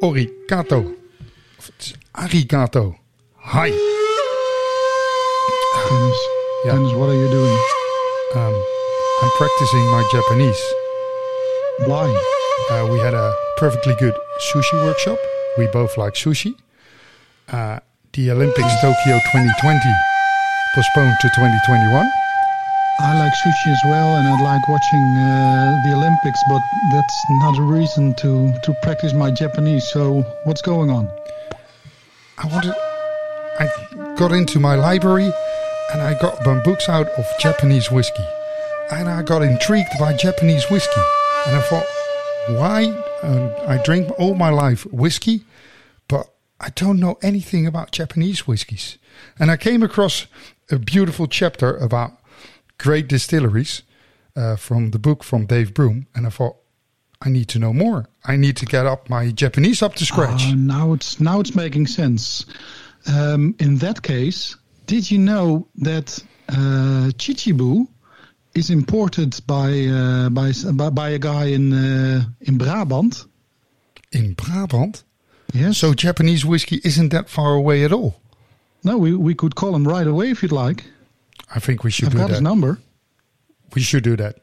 Origato. Of het is arigato. Hi. Dennis, Yeah. Dennis, what are you doing? Um, I'm practicing my Japanese. Why? Uh, we had a perfectly good sushi workshop. We both like sushi. Uh, the Olympics Tokyo 2020 postponed to 2021. I like sushi as well, and I like watching uh, the Olympics, but that's not a reason to, to practice my Japanese. So, what's going on? I wanted. I got into my library and I got some books out of Japanese whiskey. And I got intrigued by Japanese whiskey. And I thought, why? I drink all my life whiskey, but I don't know anything about Japanese whiskies. And I came across a beautiful chapter about great distilleries uh, from the book from Dave Broom. And I thought, I need to know more. I need to get up my Japanese up to scratch. Ah, now it's now it's making sense. Um, in that case, did you know that uh, Chichibu is imported by uh, by by, by a guy in uh, in Brabant? In Brabant? Yes. So Japanese whiskey isn't that far away at all. no, we we could call him right away if you'd like. I think we should I've do got his that. number. We should do that.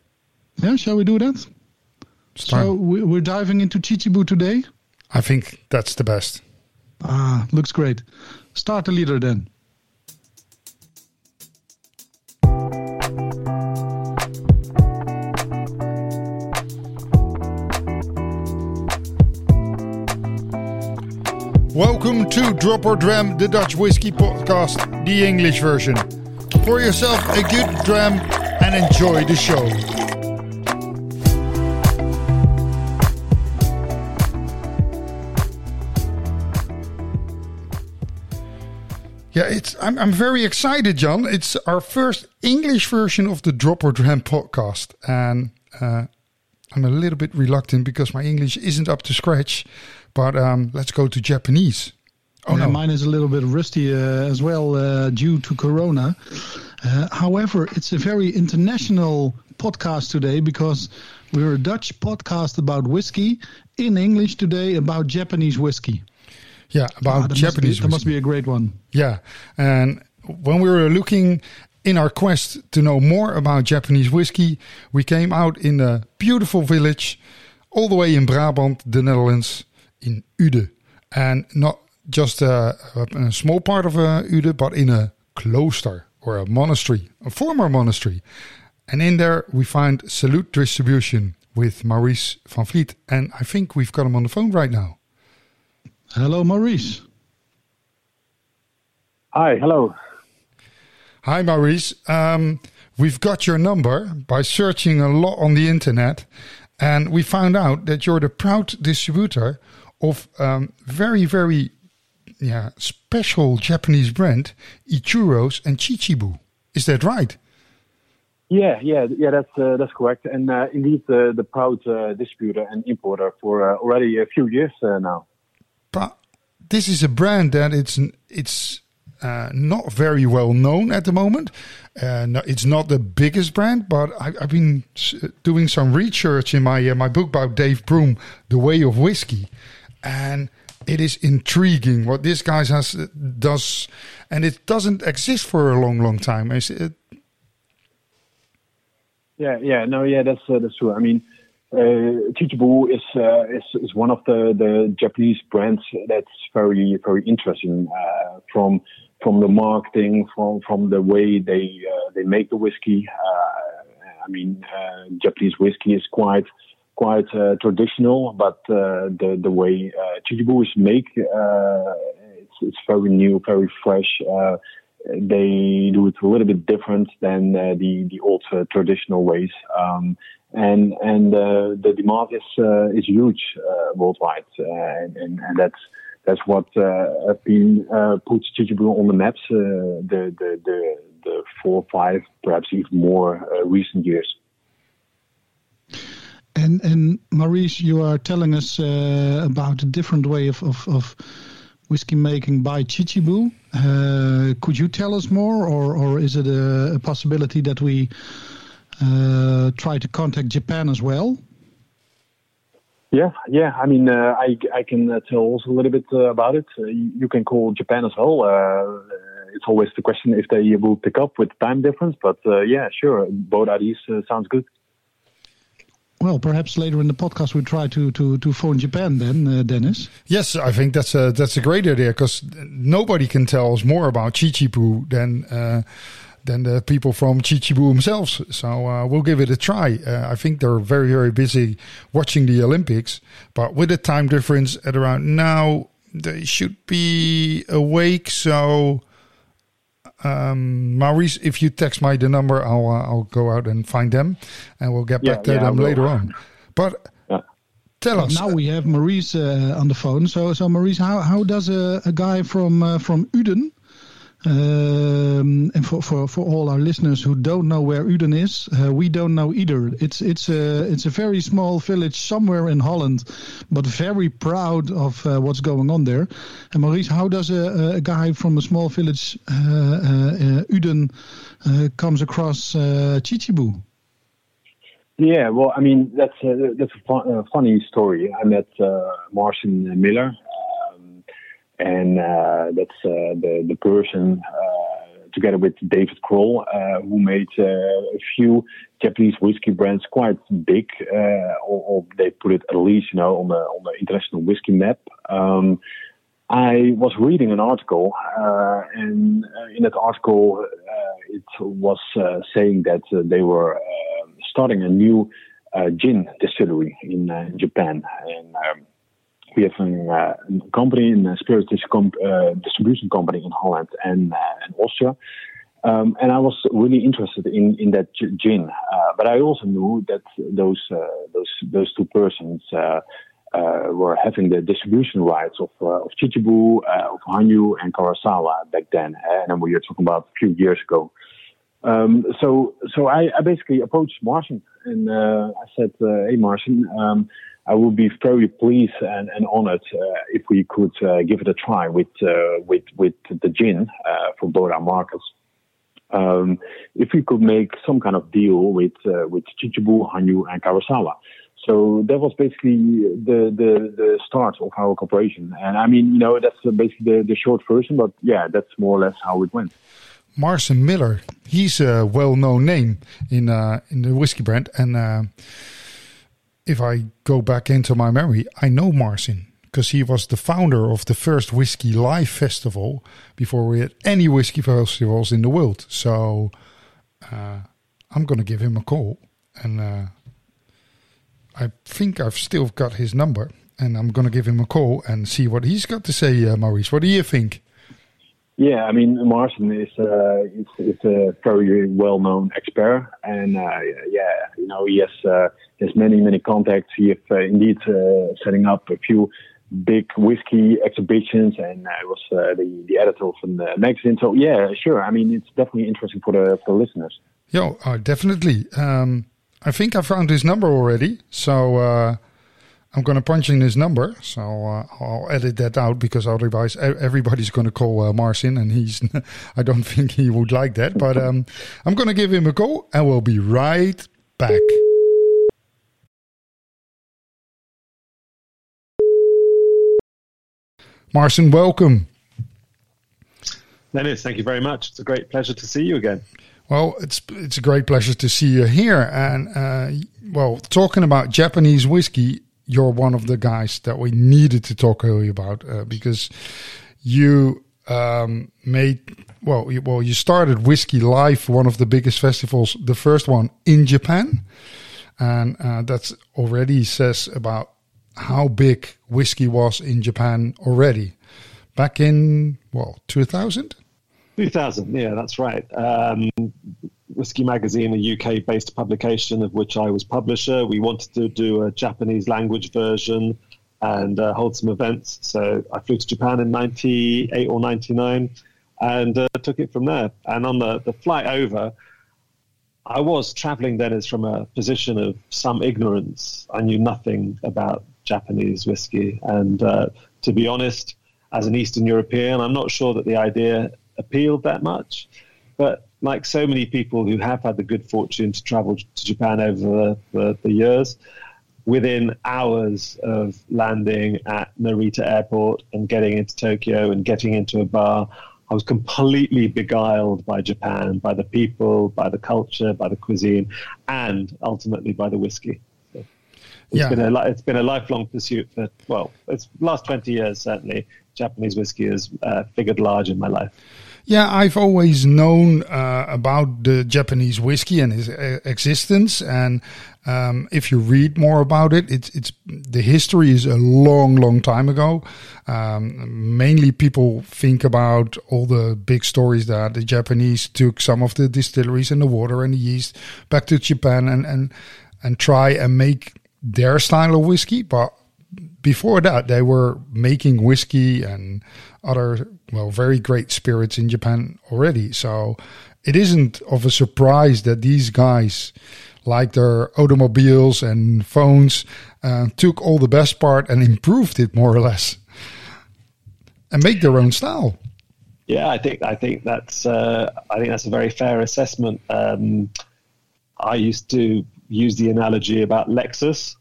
Yeah, shall we do that? So we- we're diving into Chichibu today. I think that's the best. Ah, looks great. Start the leader then. Welcome to Drop or Dram, the Dutch whiskey podcast, the English version. Pour yourself a good dram and enjoy the show. Yeah, it's. I'm, I'm very excited, John. It's our first English version of the Drop or Dram podcast, and uh, I'm a little bit reluctant because my English isn't up to scratch. But um, let's go to Japanese. Oh no, mine is a little bit rusty uh, as well uh, due to Corona. Uh, however, it's a very international podcast today because we're a Dutch podcast about whiskey in English today about Japanese whiskey. yeah, Ah, about that Japanese. must be, that must be a great one. Yeah, and when we were looking in our quest to know more about Japanese whiskey, we came out in a beautiful village, all the way in Brabant, the Netherlands, in Uden, and not just a, a, a small part of uh, Uden, but in a cloister or a monastery, a former monastery. And in there we find Salute Distribution with Maurice van Vliet, and I think we've got him on the phone right now. Hello, Maurice. Hi, hello. Hi, Maurice. Um, we've got your number by searching a lot on the internet, and we found out that you're the proud distributor of um, very, very yeah, special Japanese brand, Ichiro's and Chichibu. Is that right? Yeah, yeah, yeah. That's uh, that's correct. And uh, indeed, uh, the proud uh, distributor and importer for uh, already a few years uh, now. But this is a brand that it's it's uh, not very well known at the moment. Uh, no, it's not the biggest brand, but I, I've been doing some research in my uh, my book about Dave Broom, The Way of Whiskey, and it is intriguing what this guy has does, and it doesn't exist for a long, long time. It's, it, Yeah, yeah, no, yeah, that's uh, that's true. I mean, uh, Chichibu is, uh, is is one of the, the Japanese brands that's very very interesting uh, from from the marketing, from from the way they uh, they make the whiskey. Uh, I mean, uh, Japanese whiskey is quite quite uh, traditional, but uh, the the way uh, Chichibu is made, uh, it's it's very new, very fresh. Uh, they do it a little bit different than uh, the the old traditional ways, um, and and the demand is is huge worldwide, and, and and that's that's what uh, have been uh, put Chichibu on the maps uh, the, the the the four, five, perhaps even more uh, recent years. And and Maurice, you are telling us uh, about a different way of, of, of whiskey making by Chichibu. Uh, could you tell us more, or or is it a, a possibility that we uh, try to contact Japan as well? Yeah, yeah. I mean, uh, I I can uh, tell also a little bit uh, about it. Uh, you can call Japan as well. It's always the question if they will pick up with time difference. But yeah, sure. Both ideas sounds good. Well, perhaps later in the podcast we try to to to phone Japan then, Dennis. Yes, I think that's a that's a great idea because nobody can tell us more about Chichibu than than the people from Chichibu themselves. So uh, we'll give it a try. Uh, I think they're very, very busy watching the Olympics, but with the time difference at around now, they should be awake. So, um, Maurice, if you text my the number, I'll uh, I'll go out and find them, and we'll get back yeah, to yeah, them later on. But. Tell us. Now we have Maurice uh, on the phone. So, so Maurice, how, how does a, a guy from uh, from Uden um, and for, for, for all our listeners who don't know where Uden is, uh, we don't know either. It's it's a it's a very small village somewhere in Holland, but very proud of uh, what's going on there. And Maurice, how does a, a guy from a small village, uh, uh Uden, uh, comes across uh, Chichibu? Yeah, well, I mean that's a, that's a fun, funny story. I met Marcin Miller and uh, that's uh, the the person uh, together with David Croll who made a few Japanese whiskey brands quite big, or, or, they put it at least you know on the on the international whiskey map. Um, I was reading an article, uh, and uh, in that article, uh, it was saying that they were starting a new gin distillery in Japan, and um, we have a, uh, a company, a spirits uh, distribution company in Holland and, uh, and Austria. Um, and I was really interested in, in that gin, uh, but I also knew that those uh, those those two persons uh, were having the distribution rights of of Chichibu, of Hanyu, and Karuizawa back then, and we were talking about a few years ago. Um, so so I, I, basically approached Martin and I said, "Hey, Martin." Um, I would be very pleased and, and honored uh, if we could uh, give it a try with uh, with with the gin uh, for both our markets. Um, if we could make some kind of deal with uh, with Chichibu, Hanyu, and Karuizawa. So that was basically the, the, the start of our cooperation. And I mean, you know, that's basically the, the short version, but yeah, that's more or less how it went. Marcin Miller, he's a well-known name in uh, in the whiskey brand, and if I go back into my memory, I know Marcin because he was the founder of the first Whiskey Live Festival before we had any whiskey festivals in the world. So uh, I'm going to give him a call. And uh, I think I've still got his number. And I'm going to give him a call and see what he's got to say, uh, Maurice. What do you think? Yeah, I mean, Marcin is, uh, is, is a very well-known expert, and uh, yeah, you know, he has uh, has many many contacts. He is uh, indeed uh, setting up a few big whiskey exhibitions, and I was uh, the the editor of the magazine. So yeah, sure. I mean, it's definitely interesting for the for the listeners. Yeah, uh, definitely. Um, I think I found his number already, so uh, I'm going to punch in his number, so uh, I'll edit that out because otherwise everybody's going to call uh, Marcin, and he's. I don't think he would like that, but um, I'm going to give him a call, and we'll be right back. Marcin, welcome. Dennis, thank you very much. It's a great pleasure to see you again. Well, it's it's a great pleasure to see you here. And uh, well, talking about Japanese whiskey, you're one of the guys that we needed to talk to you about uh, because you um, made well, you, well, you started Whiskey Live, one of the biggest festivals, the first one in Japan, and uh, that's already says about how big whiskey was in Japan already back in well 2000. 2000, yeah, that's right. Um, Whiskey Magazine, a UK based publication of which I was publisher. We wanted to do a Japanese language version and uh, hold some events. So I flew to Japan in 98 or 99 and uh, took it from there. And on the, the flight over, I was traveling then as from a position of some ignorance. I knew nothing about Japanese whiskey. And uh, to be honest, as an Eastern European, I'm not sure that the idea appealed that much. But like so many people who have had the good fortune to travel to Japan over the, the, the years, within hours of landing at Narita Airport and getting into Tokyo and getting into a bar, I was completely beguiled by Japan, by the people, by the culture, by the cuisine, and ultimately by the whiskey. It's Yeah. been a it's been a lifelong pursuit for well, it's last twenty years certainly. Japanese whiskey has uh, figured large in my life. Yeah, I've always known uh, about the Japanese whiskey and its uh, existence, and um, if you read more about it, it's it's the history is a long, long time ago. Um, mainly, people think about all the big stories that the Japanese took some of the distilleries and the water and the yeast back to Japan and and and try and make their style of whiskey, but before that they were making whiskey and other well very great spirits in Japan already so it isn't of a surprise that these guys like their automobiles and phones uh, took all the best part and improved it more or less and make their own style Yeah, I think I think that's uh, I think that's a very fair assessment. Um, I used to use the analogy about Lexus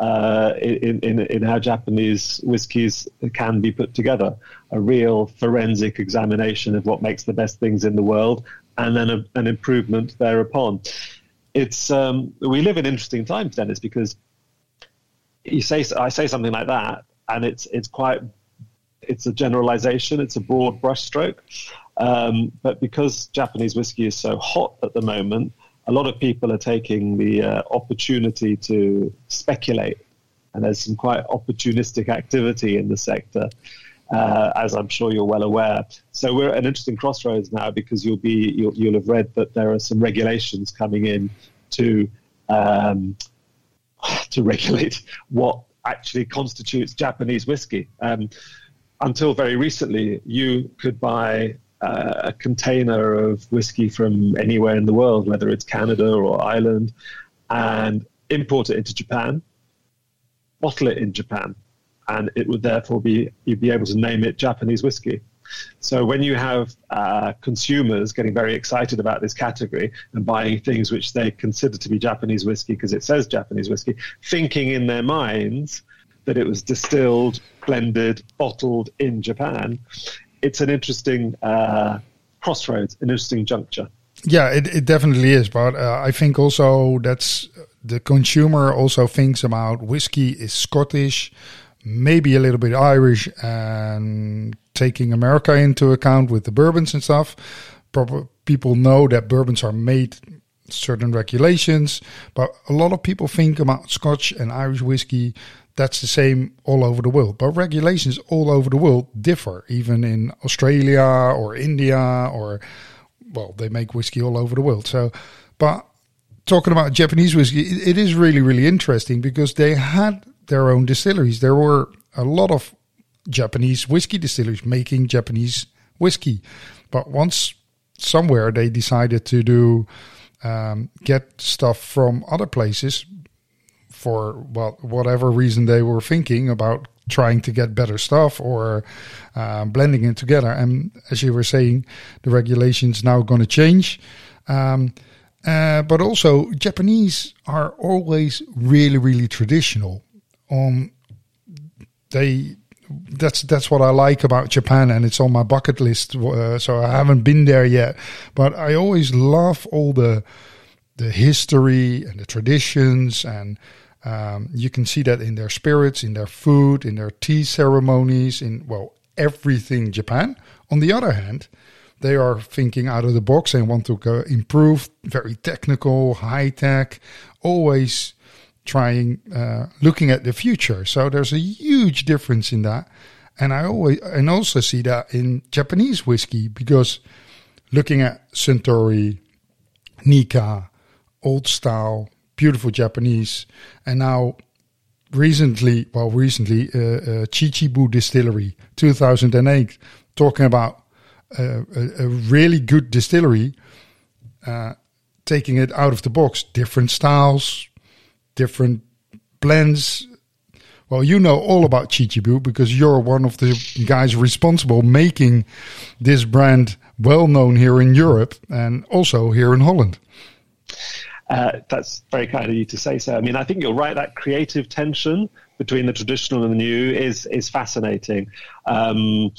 uh, in, in in how Japanese whiskies can be put together. A real forensic examination of what makes the best things in the world, and then a, an improvement thereupon. It's um, we live in interesting times, Dennis, because you say I say something like that, and it's it's quite it's a generalization, it's a broad brushstroke. Um, but because Japanese whiskey is so hot at the moment, a lot of people are taking the uh, opportunity to speculate. And there's some quite opportunistic activity in the sector, uh, as I'm sure you're well aware. So we're at an interesting crossroads now because you'll be you'll, you'll have read that there are some regulations coming in to um, to regulate what actually constitutes Japanese whiskey. Um, until very recently, you could buy uh, a container of whiskey from anywhere in the world, whether it's Canada or Ireland, and import it into Japan, bottle it in Japan, and it would therefore be you'd be able to name it Japanese whiskey. So when you have uh, consumers getting very excited about this category and buying things which they consider to be Japanese whiskey because it says Japanese whiskey, thinking in their minds that it was distilled, blended, bottled in Japan, it's an interesting uh, crossroads, an interesting juncture. Yeah, it, it definitely is. But uh, I think also that's the consumer also thinks about whiskey is Scottish, maybe a little bit Irish, and taking America into account with the bourbons and stuff. Proper people know that bourbons are made certain regulations, but a lot of people think about Scotch and Irish whiskey. That's the same all over the world, but regulations all over the world differ, even in Australia or India or well, they make whiskey all over the world. So, but talking about Japanese whiskey, it, is really, really interesting because they had their own distilleries. There were a lot of Japanese whiskey distilleries making Japanese whiskey, but once somewhere they decided to do um, get stuff from other places for well whatever reason they were thinking about trying to get better stuff or uh, blending it together. And as you were saying, the regulations now going to change. Um, uh, but also, Japanese are always really, really traditional. Um, they that's that's what I like about Japan, and it's on my bucket list. Uh, so I haven't been there yet, but I always love all the the history and the traditions and um, you can see that in their spirits, in their food, in their tea ceremonies, in well everything Japan. On the other hand, they are thinking out of the box and want to go improve, very technical, high tech, always trying, uh, looking at the future. So there's a huge difference in that, and I always and also see that in Japanese whiskey because looking at Suntory, Nikka, old style beautiful Japanese, and now recently, well, recently, uh, uh, Chichibu Distillery, 2008, talking about uh, a, a, really good distillery, uh, taking it out of the box, different styles, different blends. Well, you know all about Chichibu because you're one of the guys responsible making this brand well known here in Europe and also here in Holland. Uh, that's very kind of you to say so. I mean, I think you're right. That creative tension between the traditional and the new is is fascinating. Um,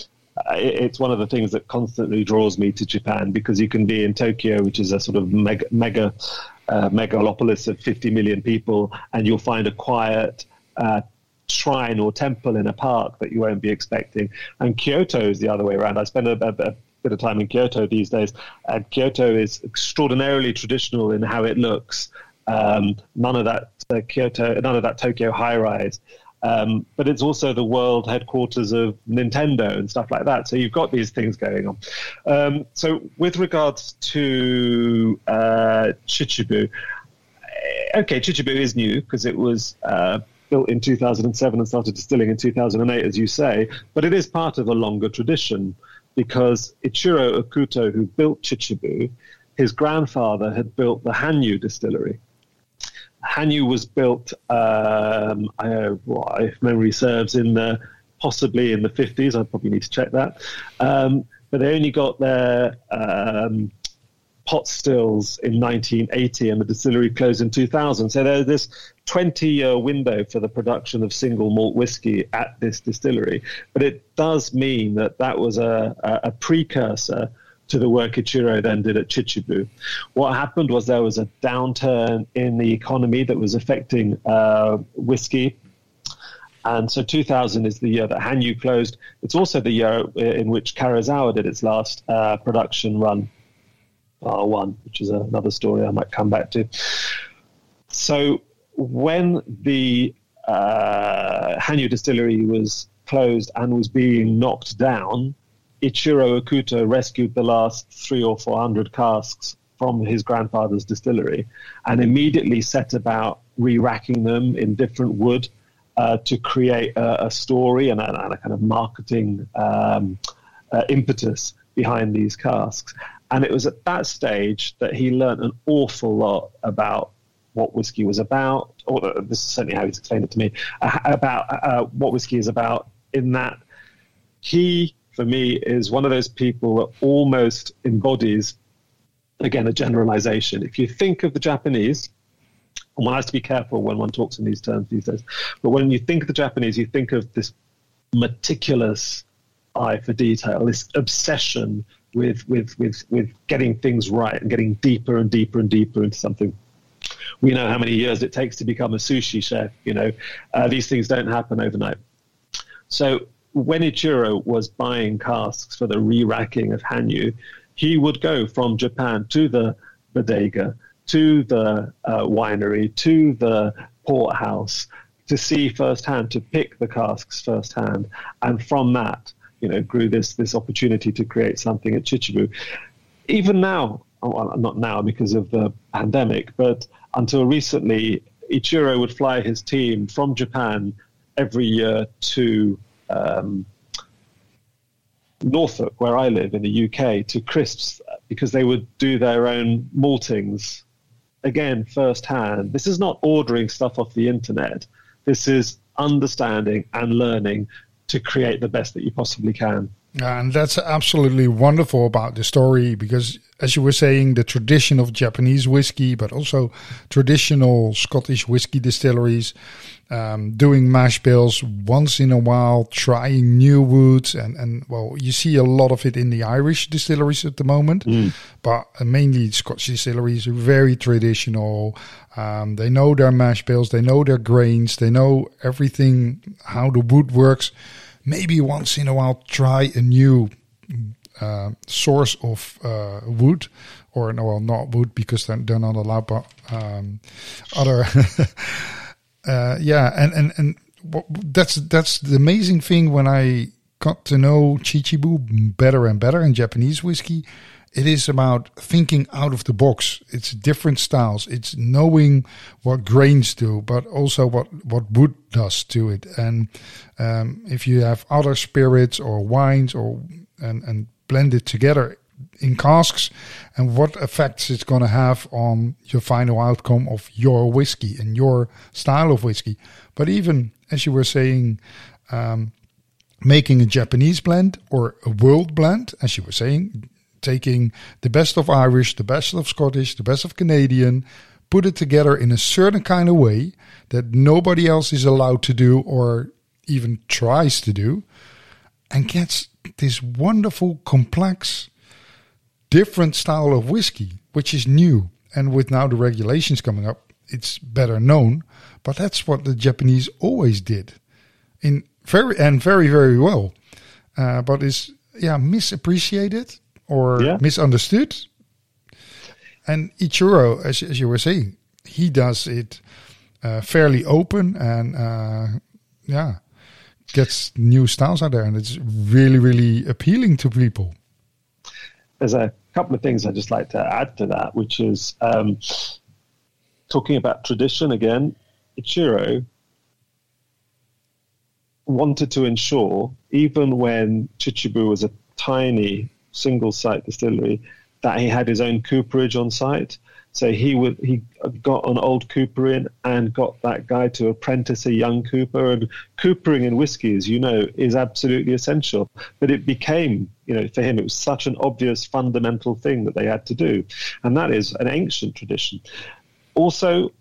it's one of the things that constantly draws me to Japan because you can be in Tokyo, which is a sort of mega, mega uh, megalopolis of 50 million people, and you'll find a quiet uh, shrine or temple in a park that you won't be expecting. And Kyoto is the other way around. I spend a, a, a bit of time in Kyoto these days, and Kyoto is extraordinarily traditional in how it looks. Um, none of that uh, Kyoto, none of that Tokyo high rise. Um, but it's also the world headquarters of Nintendo and stuff like that. So you've got these things going on. Um, so with regards to uh, Chichibu, eh, okay, Chichibu is new because it was uh, built in 2007 and started distilling in 2008, as you say, but it is part of a longer tradition because Ichiro Akuto, who built Chichibu, his grandfather had built the Hanyu distillery. Hanyu was built, um, I, well, if memory serves, in the possibly in the 50s. I probably need to check that. Um, but they only got their um, pot stills in 1980, and the distillery closed in 2000. So there's this 20 year window for the production of single malt whiskey at this distillery. But it does mean that that was a, a precursor to the work Ichiro then did at Chichibu. What happened was there was a downturn in the economy that was affecting uh, whiskey. And so 2000 is the year that Hanyu closed. It's also the year in which Karuizawa did its last uh, production run, R1, which is another story I might come back to. So when the uh, Hanyu distillery was closed and was being knocked down, Ichiro Akuto rescued the last three or four hundred casks from his grandfather's distillery and immediately set about re racking them in different wood uh, to create a, a story and a, and a, kind of marketing um, uh, impetus behind these casks. And it was at that stage that he learned an awful lot about what whiskey was about, or uh, this is certainly how he's explained it to me, uh, about uh, what whiskey is about, in that he for me is one of those people that almost embodies, again, a generalization. If you think of the Japanese, and one has to be careful when one talks in these terms these days, but when you think of the Japanese, you think of this meticulous eye for detail, this obsession with, with, with, with getting things right and getting deeper and deeper and deeper into something we know how many years it takes to become a sushi chef. You know, uh, these things don't happen overnight. So when Ichiro was buying casks for the re-racking of Hanyu, he would go from Japan to the bodega, to the uh, winery, to the port house to see firsthand, to pick the casks firsthand, and from that, you know, grew this this opportunity to create something at Chichibu. Even now, well, not now because of the pandemic, but until recently, Ichiro would fly his team from Japan every year to um, Norfolk, where I live in the UK, to Crisp's because they would do their own maltings again firsthand. This is not ordering stuff off the internet. This is understanding and learning to create the best that you possibly can. And that's absolutely wonderful about the story because, as you were saying, the tradition of Japanese whiskey, but also traditional Scottish whiskey distilleries, um, doing mash bills once in a while, trying new woods, and, and well, you see a lot of it in the Irish distilleries at the moment, mm. but mainly Scottish distilleries are very traditional. Um, they know their mash bills, they know their grains, they know everything, how the wood works maybe once in a while try a new uh, source of uh, wood, or no, well, not wood because they're, they're not allowed, but um, other. uh, yeah, and and and that's that's the amazing thing when I got to know Chichibu better and better in Japanese whiskey it is about thinking out of the box. It's different styles. It's knowing what grains do, but also what, what wood does to it. And um, if you have other spirits or wines or and, and blend it together in casks and what effects it's going to have on your final outcome of your whiskey and your style of whiskey. But even as you were saying, um, making a Japanese blend or a world blend, as you were saying, taking the best of Irish, the best of Scottish, the best of Canadian, put it together in a certain kind of way that nobody else is allowed to do or even tries to do, and gets this wonderful, complex, different style of whiskey, which is new. And with now the regulations coming up, it's better known. But that's what the Japanese always did, in very and very very well. Uh, but is yeah misappreciated or Yeah. misunderstood. And Ichiro, as, as you were saying, he does it uh, fairly open and uh, yeah, gets new styles out there, and it's really really appealing to people. there's a couple of things I'd just like to add to that, which is um, talking about tradition again. Ichiro wanted to ensure, even when Chichibu was a tiny single site distillery, that he had his own cooperage on site. So he would he got an old cooper in and got that guy to apprentice a young cooper. And coopering in whiskey, as you know, is absolutely essential. But it became, you know, for him, it was such an obvious fundamental thing that they had to do, and that is an ancient tradition. Also,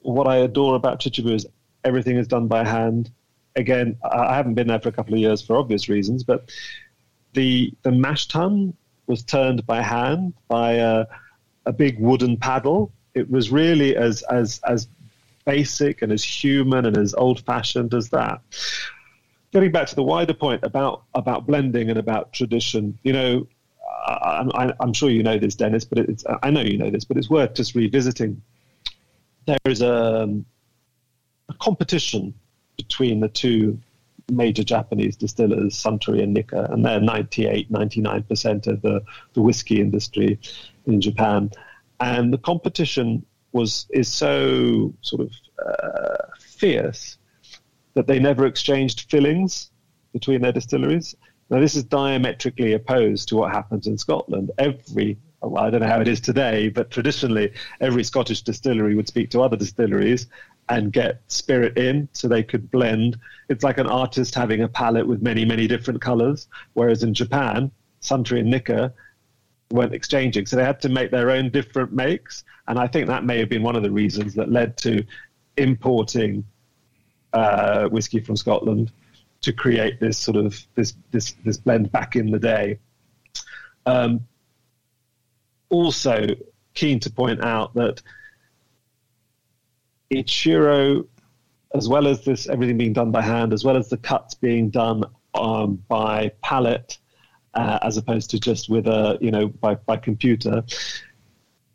what I adore about Chichibu is everything is done by hand. Again, I haven't been there for a couple of years for obvious reasons, but the the mash tun was turned by hand by a, a big wooden paddle. It was really as as as basic and as human and as old fashioned as that. Getting back to the wider point about about blending and about tradition, you know, I, I'm sure you know this, Dennis, but it's I know you know this, but it's worth just revisiting. There is a, um, a competition between the two major Japanese distillers, Suntory and Nikka, and they're 98, 99% of the, the whiskey industry in Japan. And the competition was is so sort of uh, fierce that they never exchanged fillings between their distilleries. Now, this is diametrically opposed to what happens in Scotland. Every well, I don't know how it is today, but traditionally, every Scottish distillery would speak to other distilleries and get spirit in so they could blend. It's like an artist having a palette with many, many different colors. Whereas in Japan, Suntory and Nikka weren't exchanging. So they had to make their own different makes. And I think that may have been one of the reasons that led to importing uh, whiskey from Scotland to create this sort of this this this blend back in the day. Um, also, keen to point out that Ichiro, as well as this everything being done by hand, as well as the cuts being done um, by palate, uh, as opposed to just with a you know by by computer,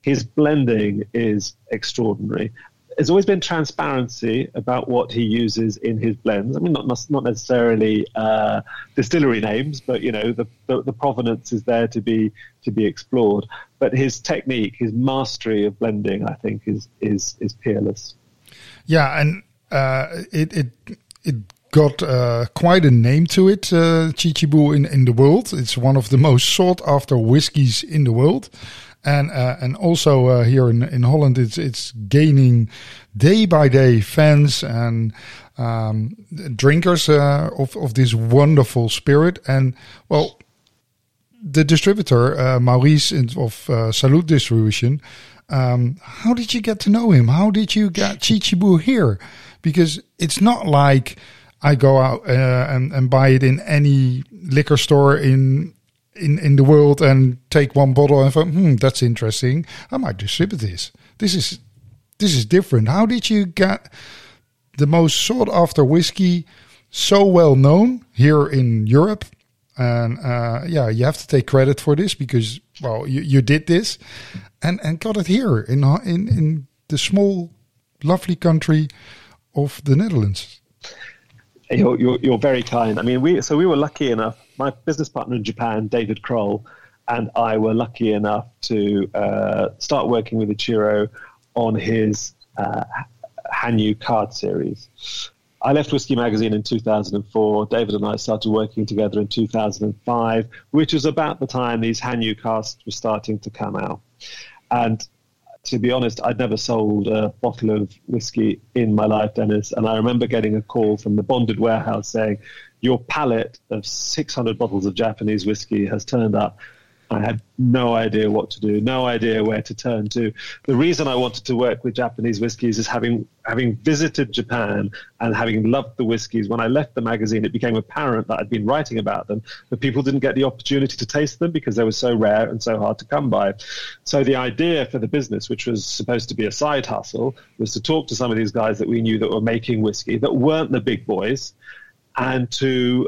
his blending is extraordinary. There's always been transparency about what he uses in his blends. I mean, not not necessarily uh, distillery names, but you know, the, the, the provenance is there to be to be explored. But his technique, his mastery of blending, I think, is is is peerless. Yeah, and uh, it it it got uh, quite a name to it, uh, Chichibu in in the world. It's one of the most sought after whiskies in the world. And uh, and also uh, here in, in Holland, it's it's gaining day by day fans and um, drinkers uh, of of this wonderful spirit. And well, the distributor uh, Maurice of uh, Salute Distribution. Um, how did you get to know him? How did you get Chichibu here? Because it's not like I go out uh, and, and buy it in any liquor store in in in the world and take one bottle and think, hmm, that's interesting. I might distribute this. This is this is different. How did you get the most sought after whiskey so well known here in Europe? And uh, yeah, you have to take credit for this because well, you, you did this and and got it here in in in the small, lovely country of the Netherlands. You're, you're, you're very kind. I mean, we so we were lucky enough. My business partner in Japan, David Croll, and I were lucky enough to uh, start working with Ichiro on his uh, Hanyu card series. I left Whiskey Magazine in 2004. David and I started working together in 2005, which was about the time these Hanyu casts were starting to come out. And to be honest, I'd never sold a bottle of whiskey in my life, Dennis. And I remember getting a call from the bonded warehouse saying, Your pallet of 600 bottles of Japanese whiskey has turned up. I had no idea what to do, no idea where to turn to. The reason I wanted to work with Japanese whiskies is having having visited Japan and having loved the whiskies. When I left the magazine, it became apparent that I'd been writing about them, but people didn't get the opportunity to taste them because they were so rare and so hard to come by. So the idea for the business, which was supposed to be a side hustle, was to talk to some of these guys that we knew that were making whiskey that weren't the big boys, and to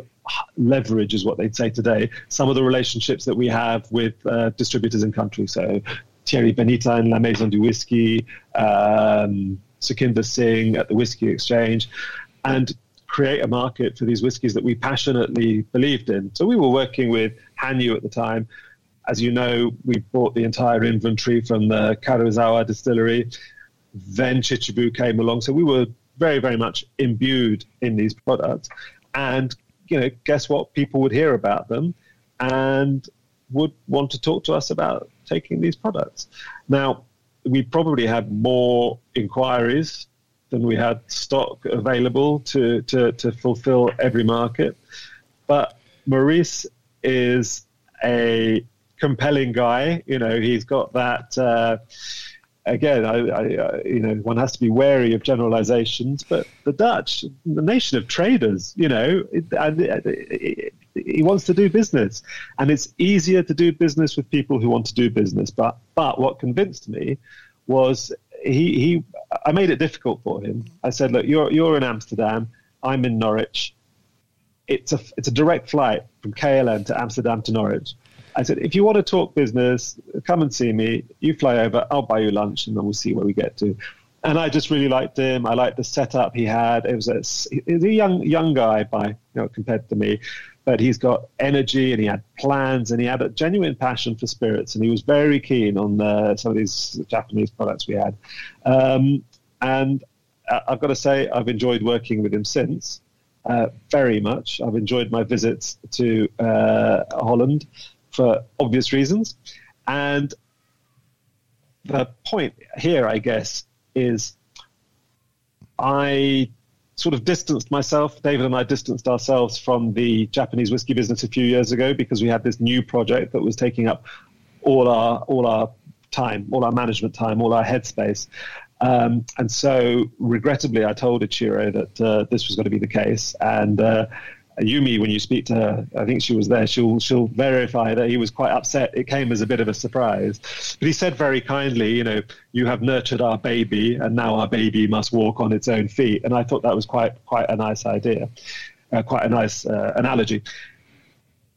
leverage, is what they'd say today, some of the relationships that we have with uh, distributors in countries. So Thierry Benitah in La Maison du Whisky, um, Sukhinder Singh at the Whisky Exchange, and create a market for these whiskies that we passionately believed in. So we were working with Hanyu at the time. As you know, we bought the entire inventory from the Karuizawa distillery. Then Chichibu came along. So we were very, very much imbued in these products. And you know, guess what? People would hear about them and would want to talk to us about taking these products. Now, we probably had more inquiries than we had stock available to, to, to fulfill every market. But Maurice is a compelling guy. You know, he's got that. Uh, again, I, I, uh, you know, one has to be wary of generalizations, but the Dutch, the nation of traders, you know, it, he wants to do business, and it's easier to do business with people who want to do business. But but what convinced me was he he. I made it difficult for him. I said, look, you're you're in Amsterdam, I'm in Norwich. It's a it's a direct flight from KLM to Amsterdam to Norwich. I said, if you want to talk business, come and see me. You fly over, I'll buy you lunch, and then we'll see where we get to. And I just really liked him. I liked the setup he had. It was a, was a young young guy by you know compared to me, but he's got energy and he had plans and he had a genuine passion for spirits and he was very keen on uh, some of these Japanese products we had. Um, and I've got to say, I've enjoyed working with him since. Uh, very much. I've enjoyed my visits to uh, Holland for obvious reasons. And the point here, I guess, is I sort of distanced myself, David and I distanced ourselves from the Japanese whiskey business a few years ago because we had this new project that was taking up all our all our time, all our management time, all our headspace. Um, and so, regrettably, I told Ichiro that uh, this was going to be the case, and uh, Yumi, when you speak to her, I think she was there. She'll she'll verify that he was quite upset. It came as a bit of a surprise, but he said very kindly, you know, you have nurtured our baby, and now our baby must walk on its own feet. And I thought that was quite quite a nice idea, uh, quite a nice uh, analogy.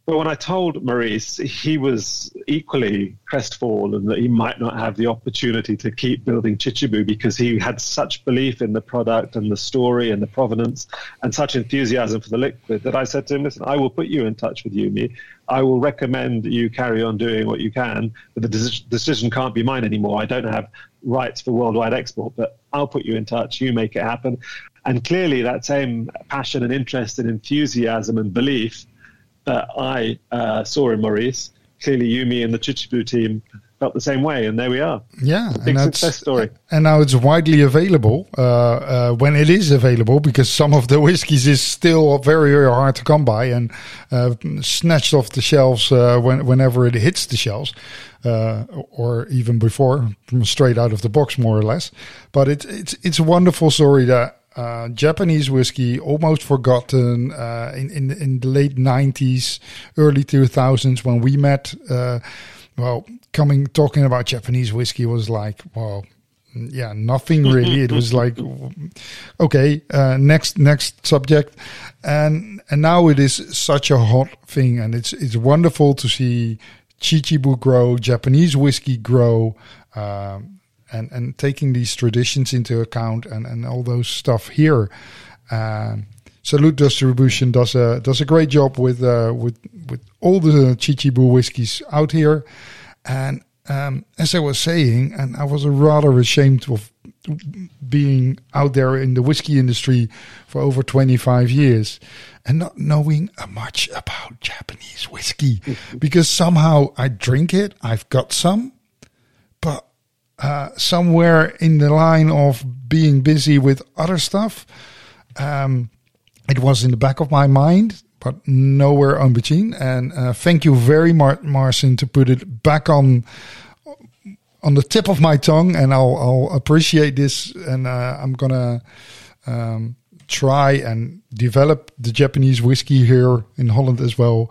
But when I told Maurice, he was equally crestfallen that he might not have the opportunity to keep building Chichibu because he had such belief in the product and the story and the provenance and such enthusiasm for the liquid that I said to him, listen, I will put you in touch with Yumi. I will recommend you carry on doing what you can, but the decision can't be mine anymore. I don't have rights for worldwide export, but I'll put you in touch. You make it happen. And clearly, that same passion and interest and enthusiasm and belief that I uh, saw in Maurice. Clearly, Yumi and the Chichibu team felt the same way, and there we are. Yeah, big success story. And now it's widely available uh, uh, when it is available, because some of the whiskies is still very, very hard to come by and uh, snatched off the shelves uh, when, whenever it hits the shelves, uh, or even before, from straight out of the box, more or less. But it's it's it's a wonderful story that uh, Japanese whiskey, almost forgotten uh, in, in in the late '90s, early 2000s when we met. Uh, well, coming talking about Japanese whiskey was like, well, yeah, nothing really. it was like, okay, uh, next next subject, and and now it is such a hot thing, and it's it's wonderful to see Chichibu grow, Japanese whiskey grow. Um, and and taking these traditions into account and and all those stuff here. Um, Salute Distribution does a does a great job with uh, with with all the Chichibu whiskies out here, and um, as I was saying, and I was rather ashamed of being out there in the whiskey industry for over 25 years and not knowing much about Japanese whiskey because somehow I drink it, I've got some, uh, somewhere in the line of being busy with other stuff. Um, it was in the back of my mind, but nowhere in between. And uh, thank you very much, Marcin, to put it back on on the tip of my tongue, and I'll, I'll appreciate this, and uh, I'm gonna um, try and develop the Japanese whiskey here in Holland as well.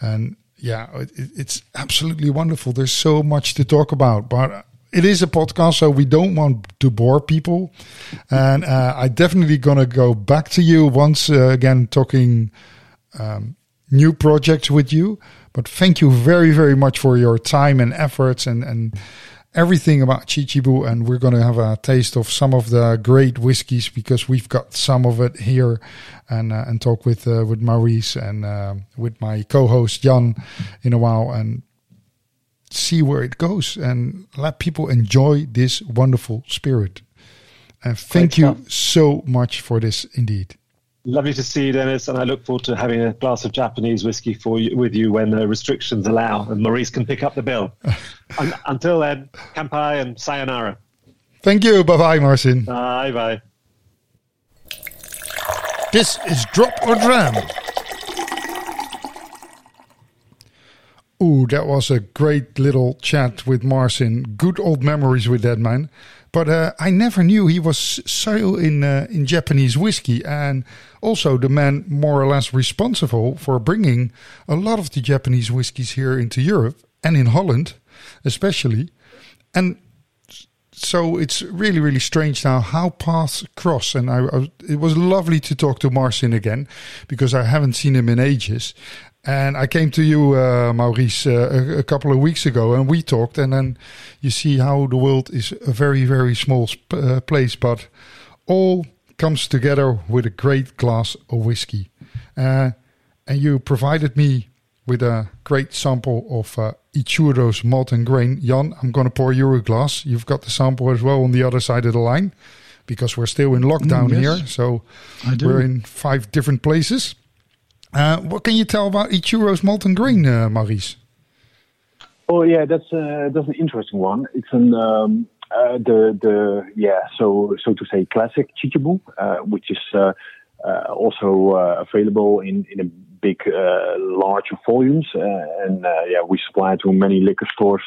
And yeah, it, it's absolutely wonderful. There's so much to talk about, but it is a podcast, so we don't want to bore people. And uh, I definitely gonna go back to you once uh, again, talking um, new projects with you. But thank you very, very much for your time and efforts and and everything about Chichibu. And we're gonna have a taste of some of the great whiskies because we've got some of it here, and uh, and talk with uh, with Maurice and uh, with my co-host Jan in a while and see where it goes and let people enjoy this wonderful spirit. And thank Great you stuff. so much for this indeed. Lovely to see you, Dennis, and I look forward to having a glass of Japanese whiskey for you, with you when the restrictions allow, and Maurice can pick up the bill. Un until then, kampai and sayonara. Thank you. Bye bye, Marcin. Bye bye. This is Drop or Dram. Ooh, that was a great little chat with Marcin. Good old memories with that man. But uh, I never knew he was so in uh, in Japanese whiskey, and also the man more or less responsible for bringing a lot of the Japanese whiskies here into Europe and in Holland, especially. And so it's really really strange now how paths cross and I, I it was lovely to talk to Marcin again because I haven't seen him in ages and I came to you uh, Maurice uh, a, a couple of weeks ago and we talked and then you see how the world is a very very small sp- uh, place but all comes together with a great glass of whiskey uh, and you provided me with a great sample of uh, Ichiro's malt and grain. Jan, I'm going to pour you a glass. You've got the sample as well on the other side of the line because we're still in lockdown Mm, yes. here. So we're in five different places. Uh, what can you tell about Ichiro's malt Grain, uh, Maurice? Oh yeah, that's uh, that's an interesting one. It's an um, uh, the the yeah so so to say classic Chichibu, uh, which is uh, uh, also available in in a big uh, large volumes, and yeah we supply to many liquor stores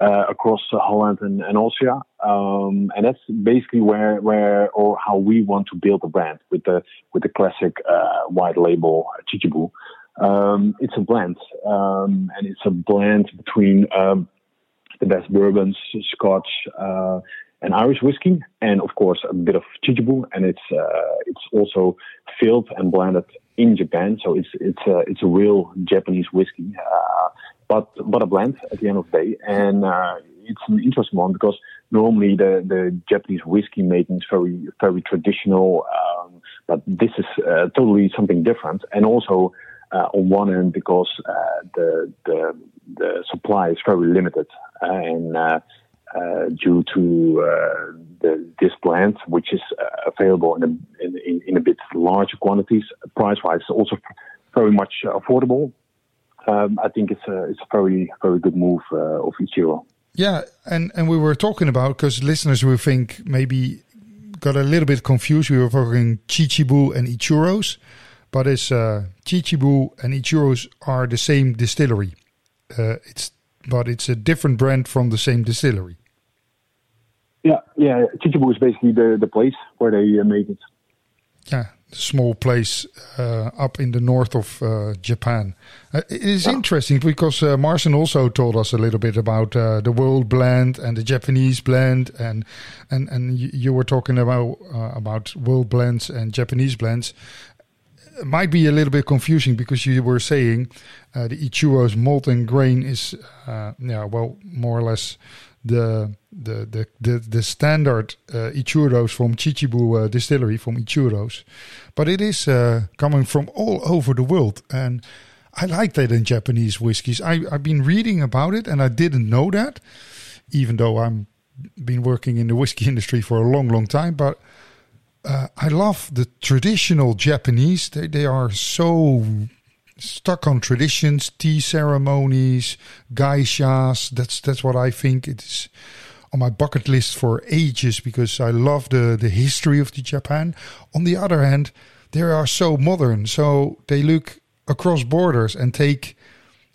uh, across Holland and, and Austria, um, and that's basically where where or how we want to build a brand with the with the classic uh, white label Chichibu. Um, it's a blend, um, and it's a blend between um, the best bourbons, Scotch, uh, and Irish whiskey, and of course a bit of Chichibu, and it's uh, it's also filled and blended in Japan, so it's it's a it's a real Japanese whiskey, uh, but but a blend at the end of the day, and uh, it's an interesting one because normally the the Japanese whiskey making is very very traditional, um, but this is uh, totally something different, and also uh, on one end because uh, the, the the supply is very limited uh, and uh, uh, due to uh, the, this plant, which is uh, available in a, in, in, a bit larger quantities, price-wise, also very much affordable. Um, I think it's a it's a very very good move uh, of Ichiro. Yeah, and, and we were talking about because listeners will think maybe got a little bit confused. We were talking Chichibu and Ichiro's, but it's uh, Chichibu and Ichiro's are the same distillery. Uh, it's but it's a different brand from the same distillery. Yeah, yeah. Chichibu is basically the, the place where they uh, make it. Yeah, small place uh, up in the north of uh, Japan. Uh, it is interesting because uh, Marcin also told us a little bit about uh, the world blend and the Japanese blend, and and and you, were talking about uh, about world blends and Japanese blends. It might be a little bit confusing because you were saying uh, the Ichiro's malt and grain is, uh, yeah, well, more or less the the the the, the standard uh, Ichiro's from Chichibu uh, distillery from Ichiro's, but it is uh, coming from all over the world, and I like that in Japanese whiskies. I I've been reading about it, and I didn't know that, even though I'm been working in the whiskey industry for a long, long time, but. Uh, I love the traditional Japanese. They they are so stuck on traditions, tea ceremonies, geishas. That's that's what I think it is on my bucket list for ages because I love the the history of the Japan. On the other hand, they are so modern, so they look across borders and take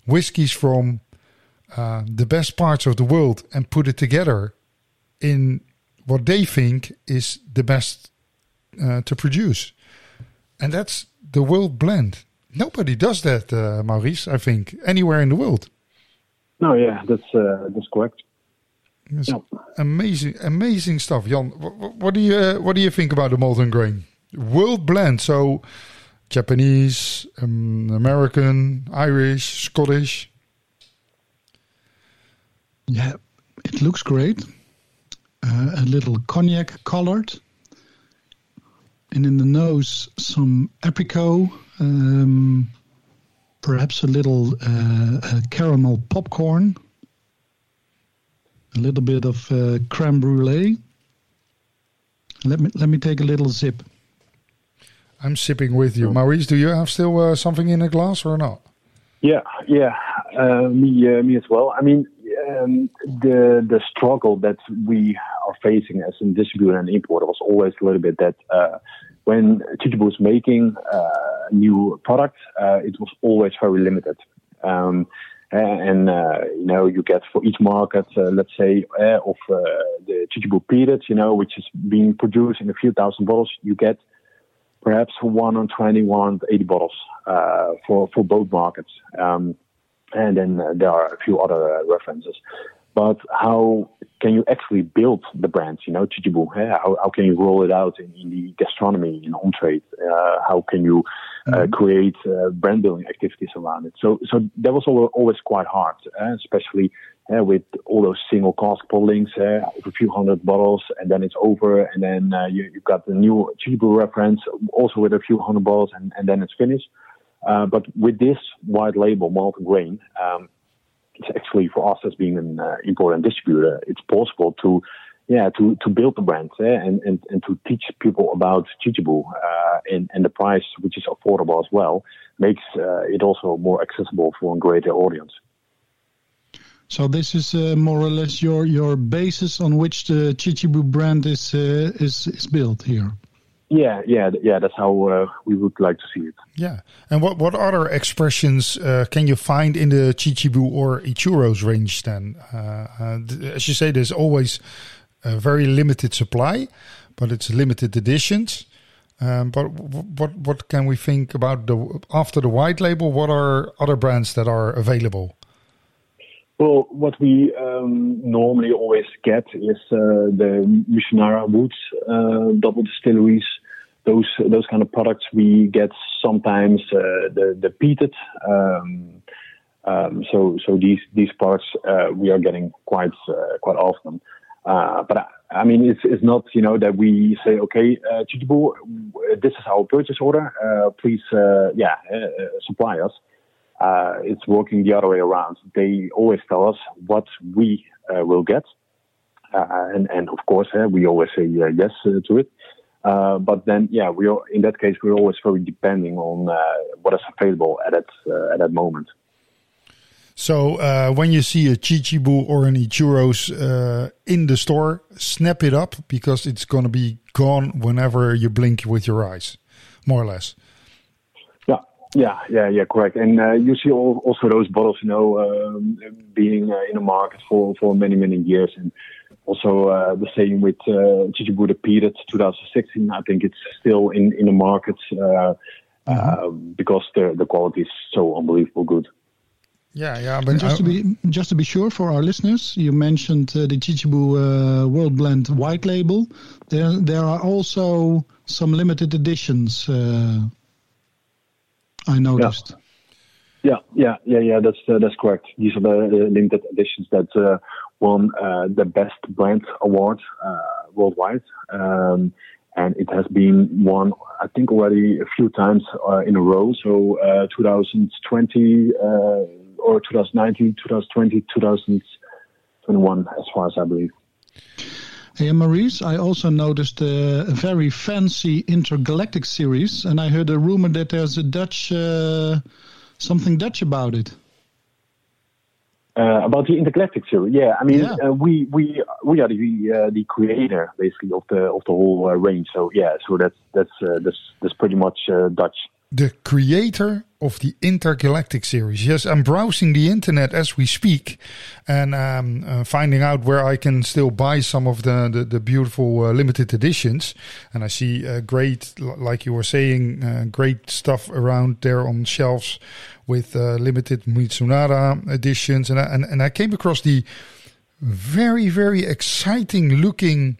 whiskies from uh, the best parts of the world and put it together in what they think is the best uh, to produce. And that's the world blend. Nobody does that, uh, Maurice, I think, anywhere in the world. No, yeah, that's uh, that's correct. It's yeah. amazing, amazing stuff, Jan. What, what do you uh, what do you think about the Malt & Grain world blend? So, Japanese, um, American, Irish, Scottish. Yeah, it looks great. Uh, a little cognac colored, and in the nose some apricot, um, perhaps a little uh, caramel popcorn, a little bit of uh, creme brulee. Let me let me take a little sip. I'm sipping with you, Maurice. Do you have still uh, something in a glass or not? Yeah, yeah, uh, me, uh, me as well. I mean, um, the the struggle that we are facing as a distributor and importer was always a little bit that uh, when Chichibu was making uh, new products, uh, it was always very limited. Um, and uh, you know you get for each market, uh, let's say uh, of the Chichibu period, you know, which is being produced in a few thousand bottles, you get perhaps one 120, 180 bottles for for both markets. Um, and then there are a few other references. But how can you actually build the brand? You know, Chichibu. How, how can you roll it out in, in the gastronomy, in on trade? Uh, how can you uh, mm-hmm. create uh, brand building activities around it? So, so that was always quite hard, uh, especially uh, with all those single cask bottlings uh, of a few hundred bottles, and then it's over, and then you, have got the new Chichibu reference, also with a few hundred bottles, and, and then it's finished. but with this white label malt and grain. Um, it's actually for us as being an uh, importer and distributor, it's possible to yeah to to build the brand eh, and, and and to teach people about Chichibu uh, and and the price which is affordable as well makes uh, it also more accessible for a greater audience. So this is uh, more or less your your basis on which the Chichibu brand is uh, is is built here. Yeah, yeah, yeah. That's how uh, we would like to see it. Yeah, and what what other expressions uh, can you find in the Chichibu or Ichiro's range? Then, uh, uh as you say, there's always a very limited supply, but it's limited editions. Um, but what what can we think about the after the white label? What are other brands that are available? Well, what we um, normally always get is uh, the Mizunara Woods uh, double distilleries. Those those kind of products we get sometimes uh, the the peated. Um, um, so so these these products uh, we are getting quite uh, quite often. Uh, but I, I, mean, it's it's not you know that we say okay, uh, Chichibu, this is our purchase order. please, yeah, supply us uh, it's working the other way around. They always tell us what we uh, will get, uh, and and of course uh, we always say uh, yes uh, to it. but then, yeah, we are, in that case we're always very depending on what is available at that at that moment. So when you see a Chichibu or an Ichiro's in the store, snap it up because it's going to be gone whenever you blink with your eyes, more or less. Yeah, yeah, yeah, correct. And uh, you see all, also those bottles, you know, um, being uh, in the market for, for many, many years. And also uh, the same with uh, Chichibu the Period 2016. I think it's still in, in the market uh, uh, mm-hmm. because the, the quality is so unbelievable good. Yeah, yeah, but just to be just to be sure for our listeners, you mentioned uh, the Chichibu uh, World Blend White Label. There, there are also some limited editions uh, I noticed. Yeah, yeah, yeah, yeah. That's uh, that's correct. These are the limited editions that uh, won uh, the best brand award uh, worldwide, um, and it has been won, I think, already a few times uh, in a row. So, uh, 2020 or 2019, 2020, 2021, as far as I believe. Hey, Maurice, I also noticed a very fancy intergalactic series, and I heard a rumor that there's a Dutch, uh, something Dutch about it. Uh, about the intergalactic series, yeah. I mean, yeah. Uh, we we we are the uh, the creator basically of the of the whole uh, range. So yeah, so that's that's uh, that's that's pretty much Dutch. The creator of the Intergalactic series. Yes, I'm browsing the internet as we speak and um, uh, finding out where I can still buy some of the, the, the beautiful uh, limited editions. And I see uh, great, like you were saying, uh, great stuff around there on shelves with uh, limited Mizunara editions. And I, and, and I came across the very, very exciting looking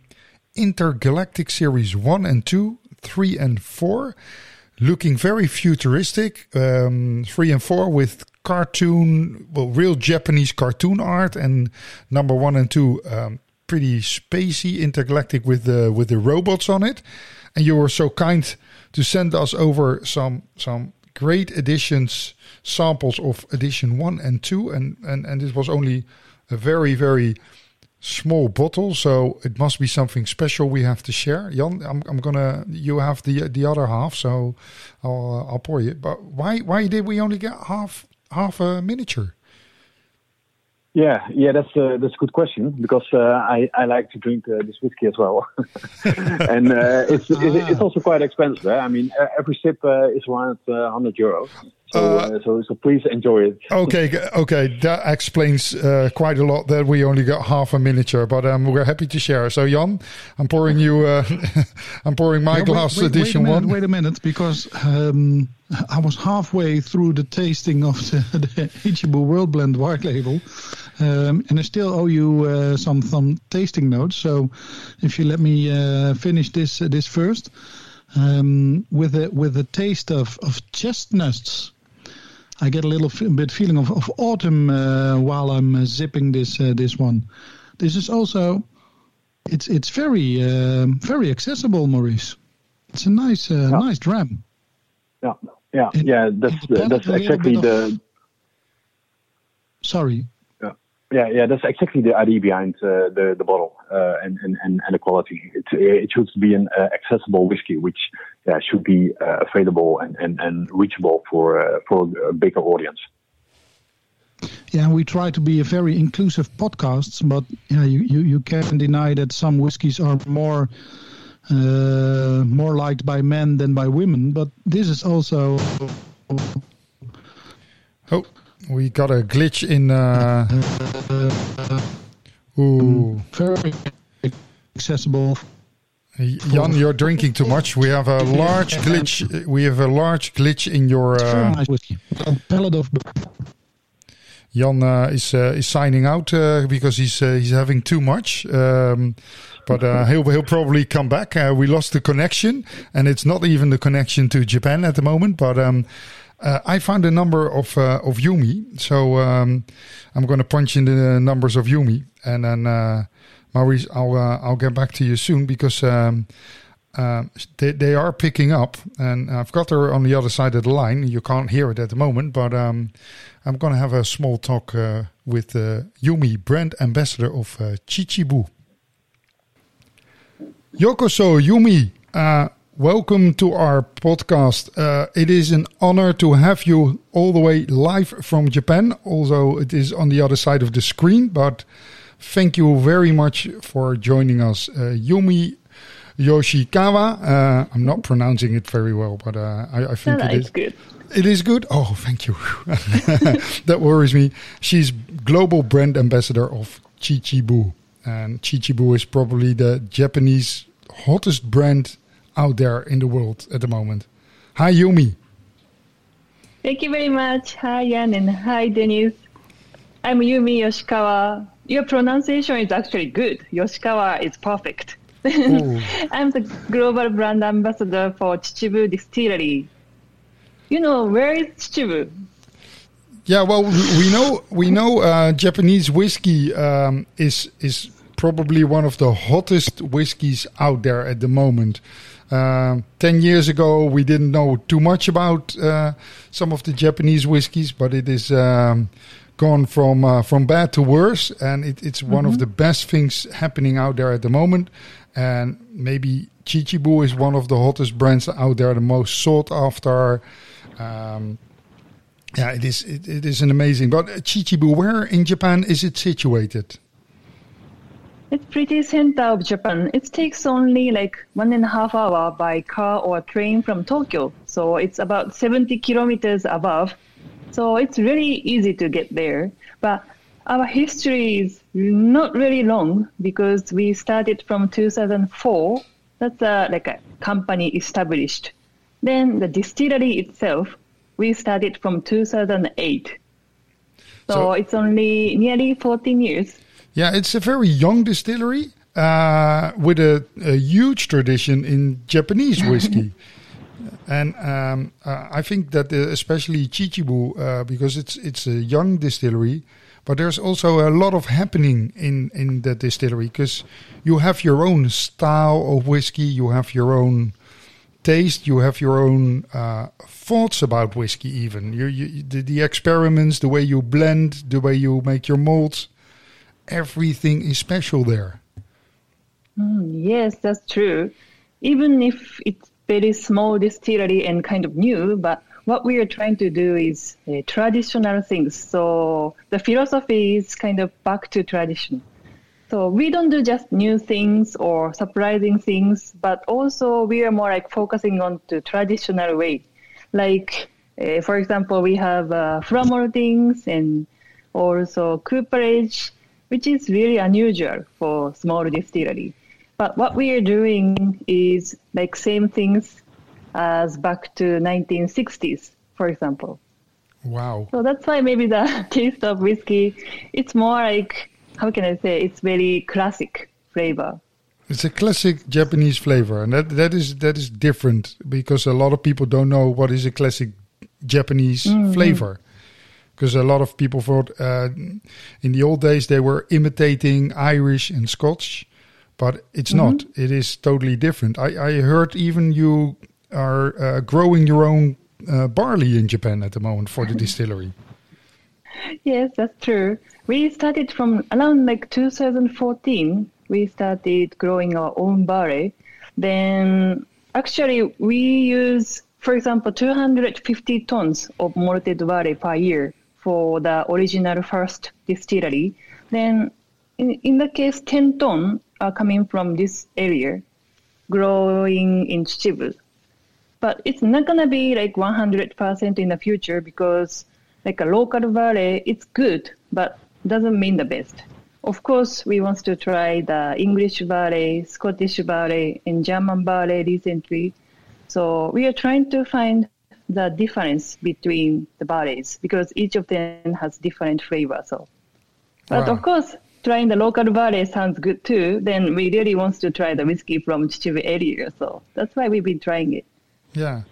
Intergalactic Series 1 and 2, 3 and 4, looking very futuristic. Um, 3 and 4 with cartoon, well, real Japanese cartoon art, and number 1 and 2, um, pretty spacey, intergalactic with the, with the robots on it. And you were so kind to send us over some, some great editions, samples of edition 1 and 2, and, and, and this was only a very, very small bottle, so it must be something special we have to share. Jan, I'm, I'm gonna you have the the other half, so I'll I'll pour you. But why why did we only get half half a miniature? Yeah, yeah, that's a, that's a good question because uh, I, I like to drink uh, this whiskey as well, and uh, it's ah. it's also quite expensive. Eh? I mean, every sip uh, is around 100 uh, euros. So, uh, so, so please enjoy it. okay, okay, that explains uh, quite a lot. That we only got half a miniature, but um, we're happy to share. So, Jan, I'm pouring you. Uh, I'm pouring my yeah, glass wait, wait, edition wait minute, one. Wait a minute, because um, I was halfway through the tasting of the, the Chichibu World Blend White Label, um, and I still owe you uh, some some tasting notes. So, if you let me uh, finish this this first. Um, with a with a taste of, of chestnuts I get a little bit feeling of, of autumn uh, while I'm uh, zipping this uh, this one. This is also it's it's very um, very accessible, Maurice. It's a nice uh, yeah. nice dram. Yeah, yeah, it, yeah. That's that's exactly the. Sorry. Yeah, yeah, yeah. That's exactly the idea behind uh, the the bottle uh, and, and and the quality. It it should be an accessible whiskey, which yeah, should be uh, available and, and, and reachable for uh, for a bigger audience. Yeah, we try to be a very inclusive podcast, but yeah, you, you, you can't deny that some whiskies are more uh, more liked by men than by women. But this is also. Oh, we got a glitch in. Uh... Ooh. Very accessible Jan, you're drinking too much. We have a large glitch. We have a large glitch in your. Uh, Jan uh, is uh, is signing out uh, because he's uh, he's having too much. Um, but uh, he'll he'll probably come back. Uh, we lost the connection, and it's not even the connection to Japan at the moment. But um, I found a number of of Yumi, so um, I'm going to punch in the numbers of Yumi, and then Maurice, I'll uh, I'll get back to you soon because um, uh, they they are picking up, and I've got her on the other side of the line. You can't hear it at the moment, but um, I'm going to have a small talk uh, with uh, Yumi, brand ambassador of uh, Chichibu. Yokoso Yumi, uh, welcome to our podcast. Uh, it is an honor to have you all the way live from Japan, although it is on the other side of the screen, but thank you very much for joining us. Uh, Yumi Yoshikawa. Uh, I'm not pronouncing it very well, but uh, I, I, think no, it is good. It is good. Oh, thank you. that worries me. She's global brand ambassador of Chichibu, and Chichibu is probably the Japanese hottest brand out there in the world at the moment. Hi, Yumi. Thank you very much. Hi, Jan, and hi, Denise. I'm Yumi Yoshikawa. Your pronunciation is actually good. Yoshikawa is perfect. I'm the global brand ambassador for Chichibu Distillery. You know, where is Chichibu? Yeah, well, we know we know uh, Japanese whiskey um, is is probably one of the hottest whiskeys out there at the moment. Uh, Ten years ago, we didn't know too much about uh, some of the Japanese whiskies, but it is um, gone from uh, from bad to worse, and it, it's one mm-hmm. of the best things happening out there at the moment. And maybe Chichibu is one of the hottest brands out there, the most sought after. Um, yeah, it is. It, it is an amazing. But Chichibu, where in Japan is it situated? It's pretty center of Japan. It takes only like one and a half hour by car or train from Tokyo. So it's about 70 kilometers above. So it's really easy to get there. But our history is not really long because we started from 2004. That's a, like a company established. Then the distillery itself, we started from 2008. So, So- it's only nearly 14 years. Yeah, it's a very young distillery uh, with a, a huge tradition in Japanese whiskey. and um, uh, I think that uh, especially Chichibu, uh, because it's it's a young distillery, but there's also a lot of happening in in the distillery because you have your own style of whiskey, you have your own taste, you have your own uh, thoughts about whiskey. Even you, you the, the experiments, the way you blend, the way you make your molds everything is special there. Yes, that's true. Even if it's very small distillery and kind of new, but what we are trying to do is uh, traditional things. So the philosophy is kind of back to tradition. So we don't do just new things or surprising things, but also we are more like focusing on the traditional way. Like, uh, for example, we have uh, maltings and also cooperage, which is really unusual for small distillery. But what we are doing is like same things as back to 1960s, for example. Wow. So that's why maybe the taste of whiskey, it's more like, how can I say, it's very classic flavor. It's a classic Japanese flavor, and that, that is that is different because a lot of people don't know what is a classic Japanese flavor. Because a lot of people thought uh, in the old days they were imitating Irish and Scotch, but it's not. It is totally different. I, I heard even you are uh, growing your own uh, barley in Japan at the moment for the distillery. Yes, that's true. We started from around like 2014. We started growing our own barley. Then actually we use, for example, 250 tons of malted barley per year for the original first distillery. Then in, in the case, 10 ton are coming from this area, growing in Chichibu but it's not gonna be like 100% in the future because like a local barley, it's good, but doesn't mean the best. Of course, we want to try the English barley, Scottish barley, and German barley recently. So we are trying to find the difference between the barleys because each of them has different flavor. So, but of course, trying the local barley sounds good too. Then we really want to try the whiskey from Chichibu area. So that's why we've been trying it. Yeah.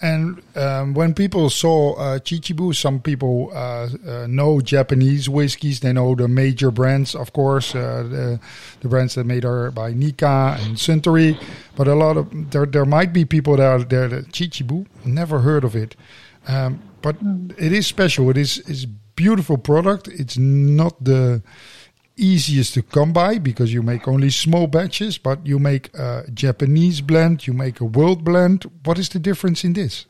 And um, when people saw uh, Chichibu, some people uh, uh, know Japanese whiskies. They know the major brands, of course, uh, the, the brands that made are by Nikka and Suntory. But a lot of there, there might be people that are there that Chichibu never heard of it. Um, but it is special. It is is beautiful product. It's not the easiest to come by because you make only small batches, but you make a Japanese blend, you make a world blend. What is the difference in this?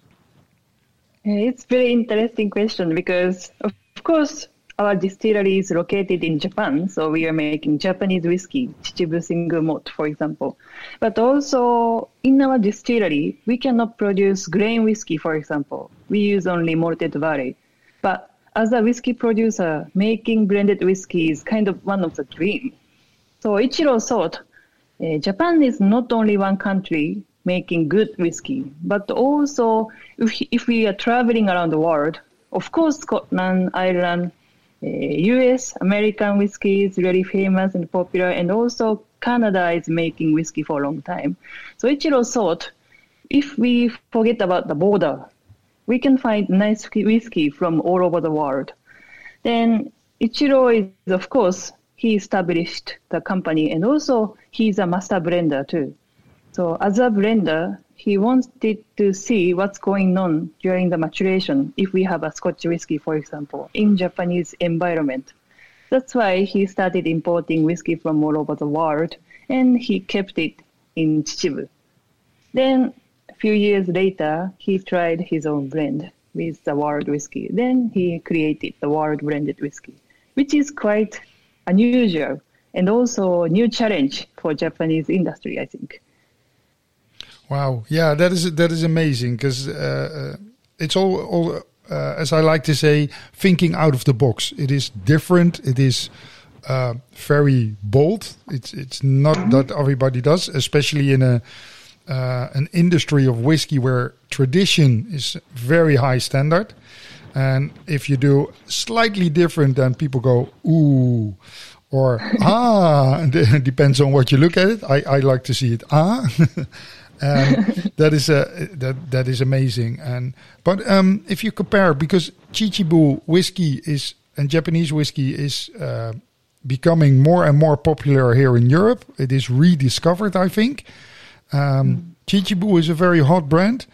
It's very interesting question because, of course, our distillery is located in Japan, so we are making Japanese whiskey, Chichibu Single Malt, for example. But also, in our distillery, we cannot produce grain whiskey, for example. We use only malted barley. But as a whiskey producer, making blended whiskey is kind of one of the dream. So Ichiro thought uh, Japan is not only one country making good whiskey, but also if, if we are traveling around the world, of course, Scotland, Ireland, uh, US, American whiskey is really famous and popular, and also Canada is making whiskey for a long time. So Ichiro thought if we forget about the border, we can find nice whiskey from all over the world. Then Ichiro is, of course, he established the company and also he's a master blender too. So as a blender, he wanted to see what's going on during the maturation if we have a Scotch whiskey, for example, in Japanese environment. That's why he started importing whiskey from all over the world and he kept it in Chichibu. Then few years later, he tried his own blend with the wild whiskey. Then he created the wild blended whiskey, which is quite unusual. and also a new challenge for Japanese industry, I think. Wow, yeah, that is that is amazing because uh, uh, it's all all uh, as I like to say, thinking out of the box. It is different. It is uh, very bold. It's it's not that everybody does, especially in a uh, an industry of whiskey where tradition is very high standard. And if you do slightly different, then people go ooh, or ah. It depends on what you look at it. I, I like to see it ah. Um, that is uh, that that is amazing. And but um, if you compare, because Chichibu whiskey is and Japanese whiskey is uh, becoming more and more popular here in Europe. It is rediscovered, I think. Um, Chichibu is a very hot brand,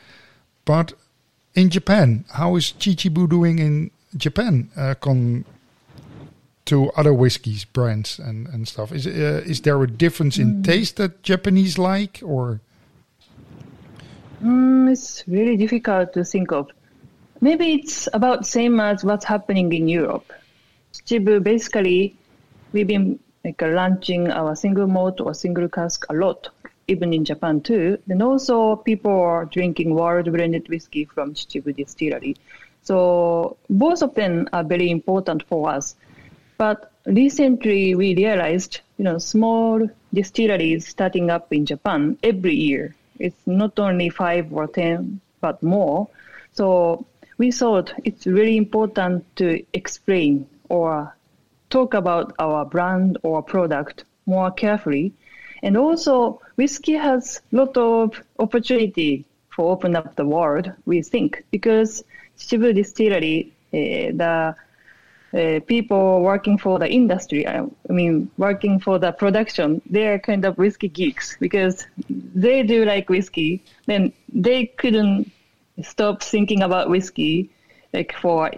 but in Japan, how is Chichibu doing in Japan? Uh, con to other whiskeys brands and, and stuff. Is uh, is there a difference in mm. taste that Japanese like or? Mm, it's really difficult to think of. Maybe it's about same as what's happening in Europe. Chichibu, basically, we've been like launching our single malt or single cask a lot, even in Japan too. And also, people are drinking world blended whiskey from Chichibu Distillery. So both of them are very important for us. But recently, we realized, you know, small distilleries starting up in Japan every year it's not only five or ten, but more. So we thought it's really important to explain or talk about our brand or product more carefully. And also, whiskey has a lot of opportunity for open up the world, we think, because Chichibu Distillery, uh, the uh, people working for the industry, I, I, mean, working for the production, they're kind of whiskey geeks because they do like whiskey. Then they couldn't stop thinking about whiskey like for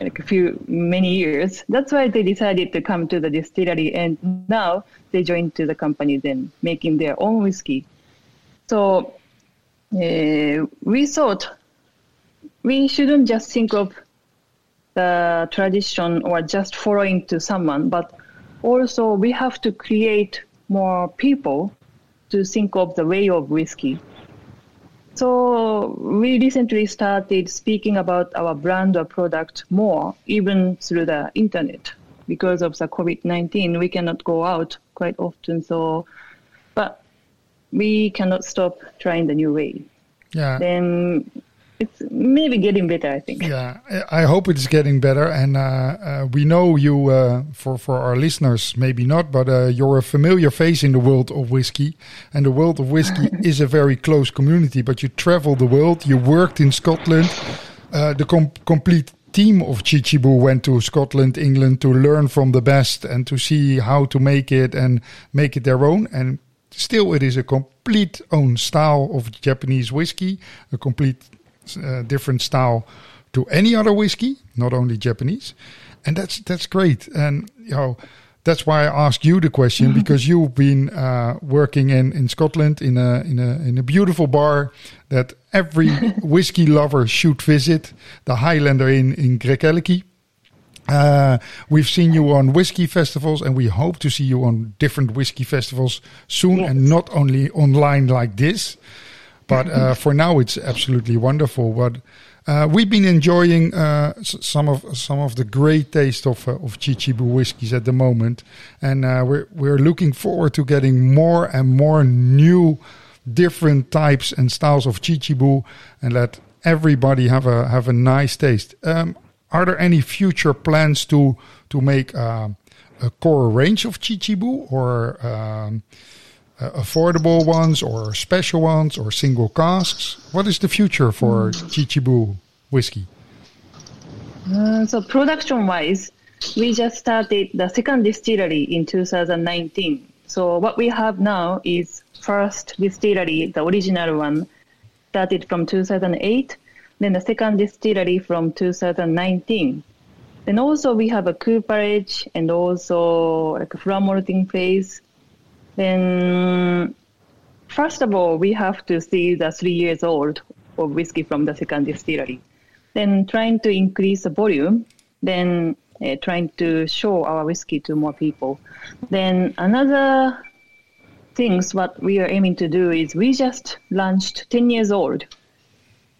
like a few many years. That's why they decided to come to the distillery, and now they joined to the company, then making their own whiskey. So uh, we thought we shouldn't just think of the tradition or just following to someone, but also we have to create more people to think of the way of whiskey. So we recently started speaking about our brand or product more, even through the internet. Because of the COVID-19, we cannot go out quite often. So, but we cannot stop trying the new way. Yeah. Then it's maybe getting better. I think. Yeah, I hope it's getting better, and uh, uh, we know you uh, for for our listeners, maybe not, but uh, you're a familiar face in the world of whiskey, and the world of whiskey is a very close community. But you travel the world. You worked in Scotland. Uh, the com complete team of Chichibu went to Scotland, England to learn from the best and to see how to make it and make it their own. And still, it is a complete own style of Japanese whiskey, a complete uh, different style to any other whiskey, not only Japanese, and that's that's great. And you know, that's why I ask you the question mm-hmm. because you've been uh, working in, in Scotland in a in a in a beautiful bar that every whiskey lover should visit, the Highlander in in Craigellachie. Uh, we've seen you on whiskey festivals, and we hope to see you on different whiskey festivals soon, yes. and not only online like this. But uh, for now, it's absolutely wonderful. But uh, we've been enjoying uh, some of some of the great taste of uh, of Chichibu whiskies at the moment, and uh, we're we're looking forward to getting more and more new, different types and styles of Chichibu, and let everybody have a have a nice taste. Um, are there any future plans to to make uh, a core range of Chichibu or? Um, uh, affordable ones or special ones or single casks? What is the future for Chichibu whiskey? Uh, so production wise, we just started the second distillery in 2019. So what we have now is first distillery, the original one, started from 2008. Then the second distillery from 2019. Then also we have a cooperage and also like a flour phase then, first of all, we have to see the three years old of whiskey from the second distillery. Then, trying to increase the volume. Then, uh, trying to show our whiskey to more people. Then another things what we are aiming to do is we just launched 10 years old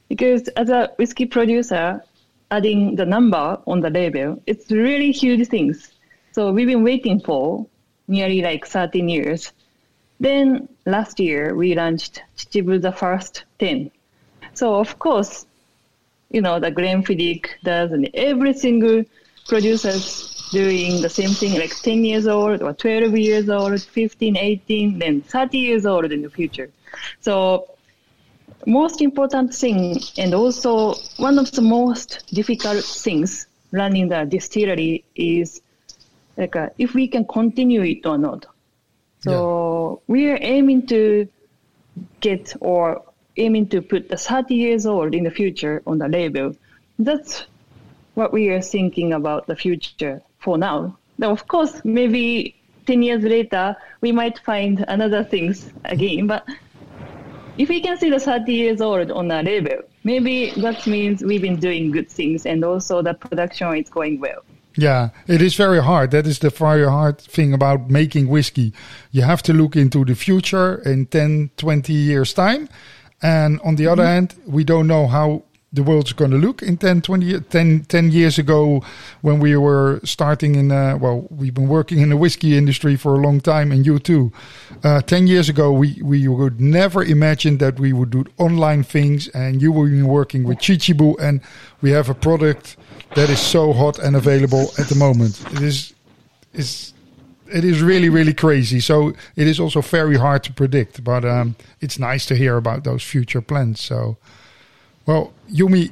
because as a whiskey producer, adding the number on the label, it's really huge things. So we've been waiting for nearly like 13 years. Then last year we launched Chichibu the first 10. So of course, you know, the Glenfiddich does and every single producers doing the same thing like 10 years old or 12 years old, 15, 18, then 30 years old in the future. So most important thing and also one of the most difficult things running the distillery is like uh, if we can continue it or not. So yeah. we are aiming to get or aiming to put the 30 years old in the future on the label. That's what we are thinking about the future for now. Now, of course, maybe 10 years later, we might find another things again, but if we can see the 30 years old on the label, maybe that means we've been doing good things and also the production is going well. Yeah, it is very hard. That is the very hard thing about making whiskey. You have to look into the future in 10, 20 years' time. And on the mm-hmm. other hand, we don't know how the world's going to look in 10, 20, 10, 10 years ago when we were starting in, uh, well, we've been working in the whiskey industry for a long time, and you too. Uh, 10 years ago, we, we would never imagine that we would do online things, and you were working with Chichibu, and we have a product that is so hot and available at the moment. It is, is it is really really crazy. So it is also very hard to predict, but um, it's nice to hear about those future plans. So well, Yumi,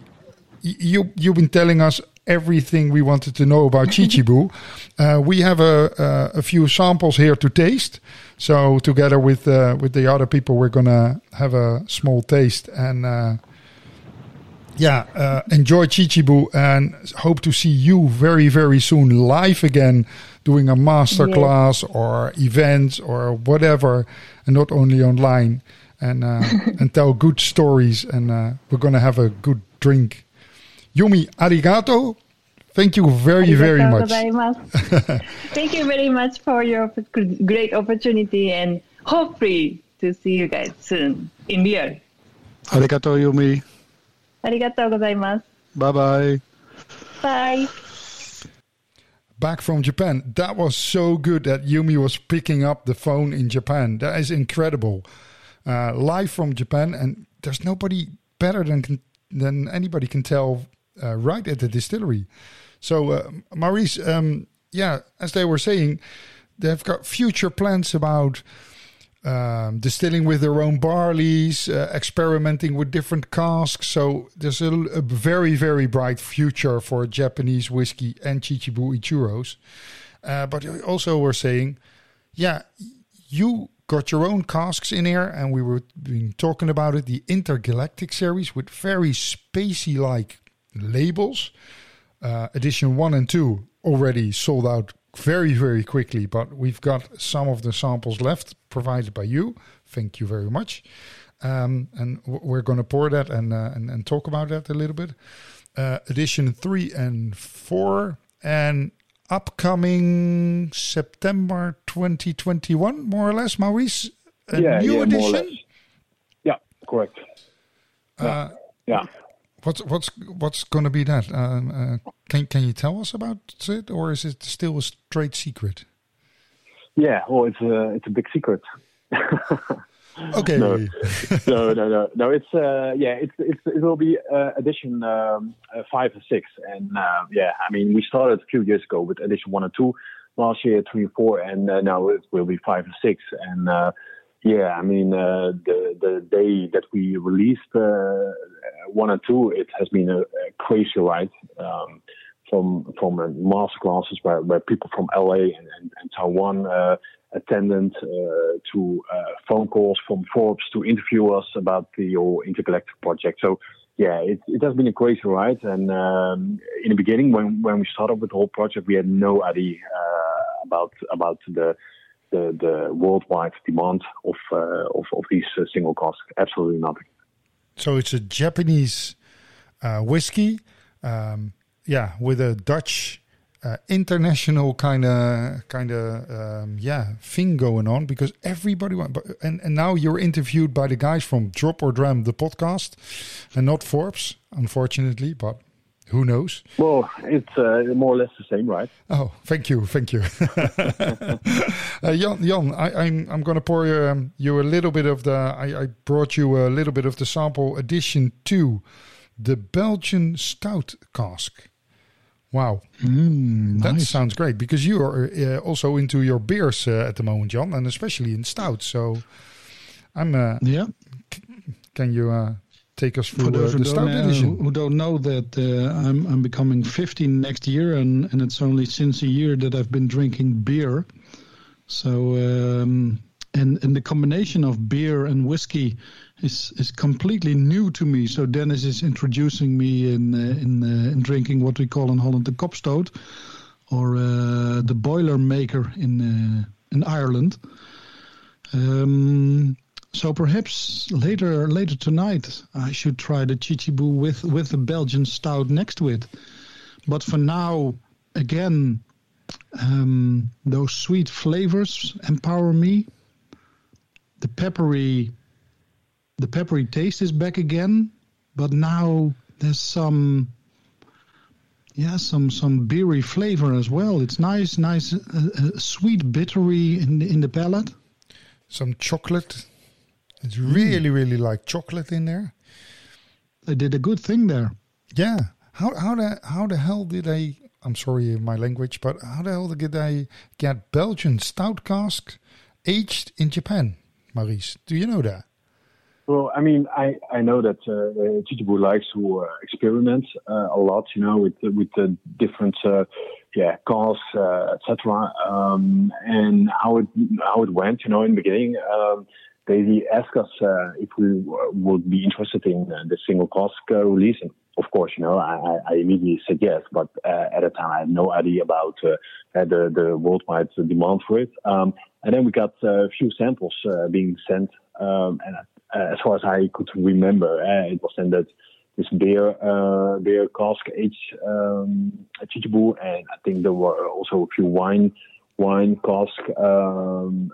you you've been telling us everything we wanted to know about Chichibu. Uh, we have a, a, a few samples here to taste. So together with uh, with the other people, we're gonna have a small taste and uh, yeah, uh, enjoy Chichibu and hope to see you very very soon live again, doing a master class or events or whatever, and not only online and uh, and tell good stories. And uh, we're gonna have a good drink. Yumi, arigato. Thank you very arigato very much. Thank you very much for your great opportunity, and hopefully to see you guys soon in real. Arigato, Yumi. Arigato gozaimasu. Bye bye. Bye. Back from Japan. That was so good that Yumi was picking up the phone in Japan. That is incredible uh, live from Japan, and there's nobody better than than anybody can tell uh, right at the distillery. So, uh, Maurice, um, yeah, as they were saying, they've got future plans about um, distilling with their own barleys, uh, experimenting with different casks. So there's a, a, very, very bright future for Japanese whiskey and Chichibu Ichiros. Uh, but also we're saying, yeah, you got your own casks in here, and we were been talking about it. The Intergalactic series with very spacey like labels. Uh, edition one and two already sold out very very quickly, but we've got some of the samples left provided by you. Thank you very much. Um, and we're going to pour that and, uh, and, and talk about that a little bit. Uh, edition three and four, and upcoming September 2021, more or less, Maurice? A yeah, new yeah, edition? Yeah, correct. Uh, yeah. What's what's what's going to be that? Um, uh, can can you tell us about it, or is it still a straight secret? Yeah, well, it's a it's a big secret. Okay. no, no, no, no, no. It's uh, yeah, it's it's it will be uh, edition um, uh, five or six, and uh, yeah, I mean we started a few years ago with edition one and two, last year three and four, and uh, now it will be five or six, and uh, yeah, I mean the the day that we released one and two, it has been a, a crazy ride. Um, from from master classes where, where people from LA and, and, and Taiwan attendant uh, to uh, phone calls from Forbes to interview us about the intergalactic project. So yeah, it, it has been a crazy ride. And um, in the beginning, when when we started with the whole project, we had no idea uh, about about the the, the worldwide demand of uh, of, of these uh, single casks. Absolutely nothing. So it's a Japanese uh, whiskey, um, yeah, with a Dutch uh, international kind of kind of um, yeah thing going on because everybody want, but, and and now you're interviewed by the guys from Drop or Dram the podcast and not Forbes unfortunately but who knows Well, it's uh, more or less the same, right? oh thank you thank you uh, Jan, Jan I, I'm I'm gonna pour you, um, you a little bit of the I, I brought you a little bit of the sample edition to the Belgian stout cask Wow, Mm, that nice. sounds great because you are uh, also into your beers uh, at the moment, John, and especially in stouts. So, I'm. Uh, Yeah. can you uh, take us through those the, who don't, stout know, edition? who don't know that uh, I'm I'm becoming 15 next year, and and it's only since a year that I've been drinking beer. So um, and and the combination of beer and whiskey is is completely new to me. So Dennis is introducing me in uh, in uh, in drinking what we call in Holland the kopstoot, or uh, the boiler maker in uh, in Ireland. Um, so perhaps later later tonight I should try the Chichibu with with the Belgian stout next to it. But for now, again, um, those sweet flavors empower me. The peppery, the peppery taste is back again, but now there's some, yeah, some some beery flavor as well. It's nice, nice, uh, uh, sweet bittery in the, in the palate. Some chocolate. It's really, really like chocolate in there. They did a good thing there. Yeah. How how the how the hell did they? I'm sorry my language, but how the hell did they get Belgian stout cask aged in Japan, Maurice? Do you know that? Well, I mean, I, I know that uh, Chichibu likes to uh, experiment uh, a lot, you know, with with the different uh, yeah cars, uh, etc. Um, and how it how it went, you know, in the beginning, um, they asked us uh, if we would be interested in uh, the single cask release, of course, you know, I, I- immediately said yes, but uh, at the time I had no idea about the the worldwide demand for it. Um, and then we got a few samples being sent, um, and as far as I could remember, it was then that this beer uh, beer cask aged um, Chichibu, and I think there were also a few wine wine cask um,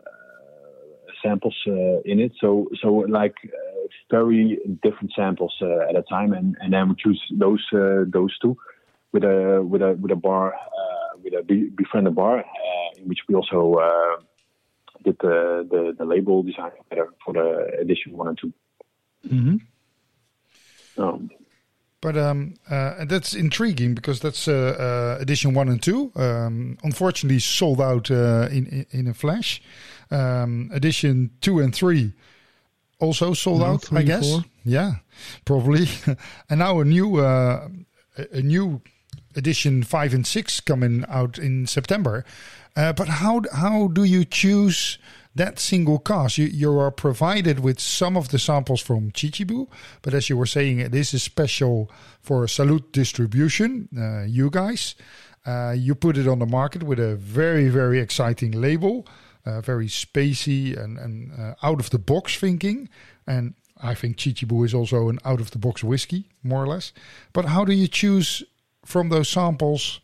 samples uh, in it. So so like uh, very different samples uh, at a time, and, and then we choose those uh, those two with a with a with a bar uh, with a be- befriended bar uh, in which we also. Uh, did the, the, the label design for the edition one and 2 hmm Um, But um, uh, that's intriguing because that's uh, uh, edition one and two. Um, unfortunately, sold out uh, in, in in a flash. Um, edition two and three also sold No, out. three I guess. four. Yeah, probably. and now a new uh, a new edition five and six coming out in September. Uh, but how how do you choose that single cask? You you are provided with some of the samples from Chichibu, but as you were saying, this is special for Salute distribution. Uh, you guys, uh, you put it on the market with a very very exciting label, uh, very spacey and and uh, out of the box thinking, and I think Chichibu is also an out of the box whiskey, more or less. But how do you choose from those samples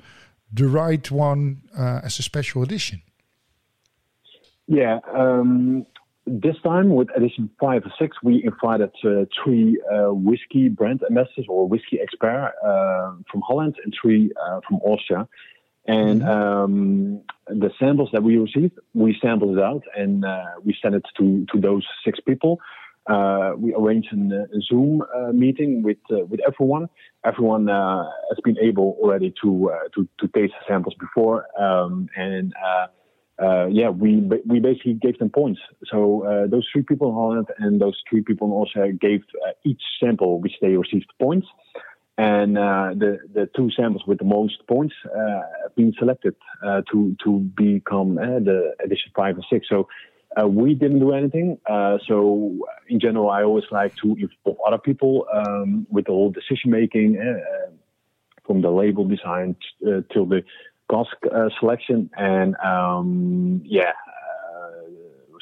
the right one uh, as a special edition? yeah, um, this time with edition five or six, we invited uh, three uh, whiskey brand ambassadors or whiskey expert uh, from Holland and three uh, from Austria. And um, the samples that we received, we sampled it out and uh, we sent it to, to those six people. Uh, we arranged an, a Zoom uh, meeting with uh, with everyone. Everyone uh, has been able already to uh, to to taste the samples before, um, and uh, uh, yeah, we we basically gave them points. So uh, those three people in Holland and those three people in Austria gave uh, each sample which they received points, and uh, the the two samples with the most points uh, have been selected uh, to to become uh, the edition five and six. So. Uh, we didn't do anything. Uh, so in general, I always like to involve other people um, with the whole decision making, from the label design till the uh, selection. And um, yeah,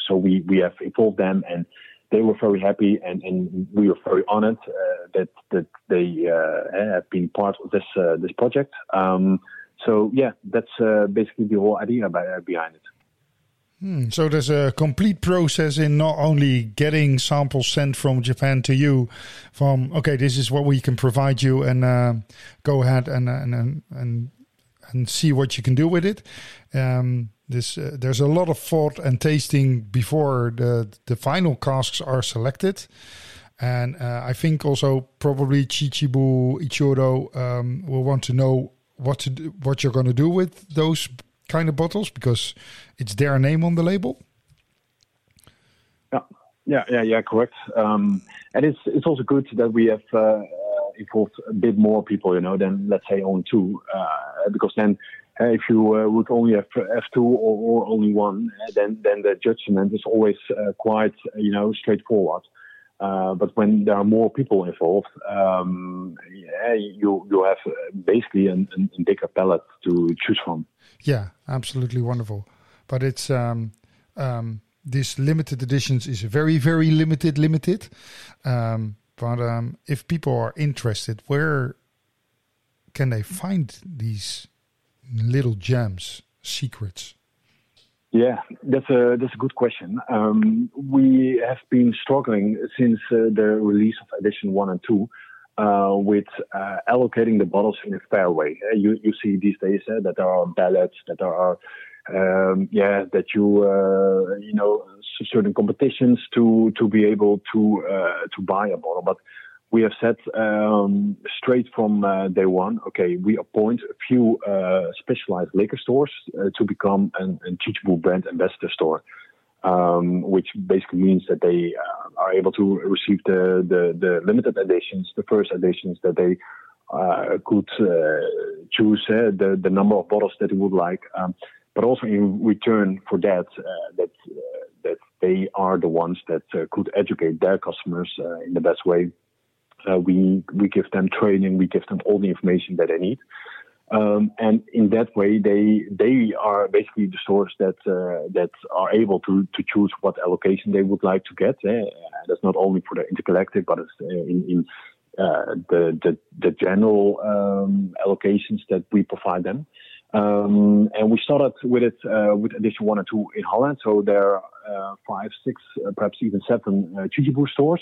so we we have involved them, and they were very happy, and, and we were very honored uh, that that they uh, have been part of this uh, this project. Um, so yeah, that's basically the whole idea by, behind it. Hmm, so there's a complete process in not only getting samples sent from Japan to you, from okay, this is what we can provide you, and uh, go ahead and and and and see what you can do with it. Um, this uh, there's a lot of thought and tasting before the the final casks are selected. And uh, I think also probably Chichibu Ichiro um, will want to know what to do, what you're going to do with those kind of bottles because it's their name on the label. Yeah, yeah, yeah, yeah correct. Um, and it's it's also good that we have uh, involved a bit more people, you know, than let's say on two, uh, because then. Uh, if you uh, would only have F2 or, or only one, uh, then then the judgment is always quite you know straightforward. Uh, but when there are more people involved, um, yeah, you you have basically a, a bigger palette to choose from. Yeah, absolutely wonderful. But it's um, um, this limited editions is very very limited limited. Um, but um, if people are interested, where can they find these little gems, secrets? Yeah, that's a that's a good question. Um, we have been struggling since uh, the release of edition one and two uh, with uh, allocating the bottles in a fair way. Uh, you you see these days uh, that there are ballots, that there are um, yeah that you uh, you know certain competitions to to be able to to buy a bottle, but we have said um, straight from uh, day one, okay, we appoint a few uh, specialized liquor stores uh, to become an, an Chichibu brand ambassador store, um, which basically means that they uh, are able to receive the, the, the, limited editions, the first editions that they uh, could uh, choose the, the number of bottles that they would like. Um, but also in return for that, that that they are the ones that could educate their customers in the best way uh, we we give them training, we give them all the information that they need, um, and in that way, they they are basically the stores that uh, that are able to to choose what allocation they would like to get. Uh, that's not only for the intergalactic, but it's uh, in, in uh, the, the the general um, allocations that we provide them. Um, and we started with it uh, with edition one and two in Holland. So there are five, six, perhaps even seven uh, Chichibu stores.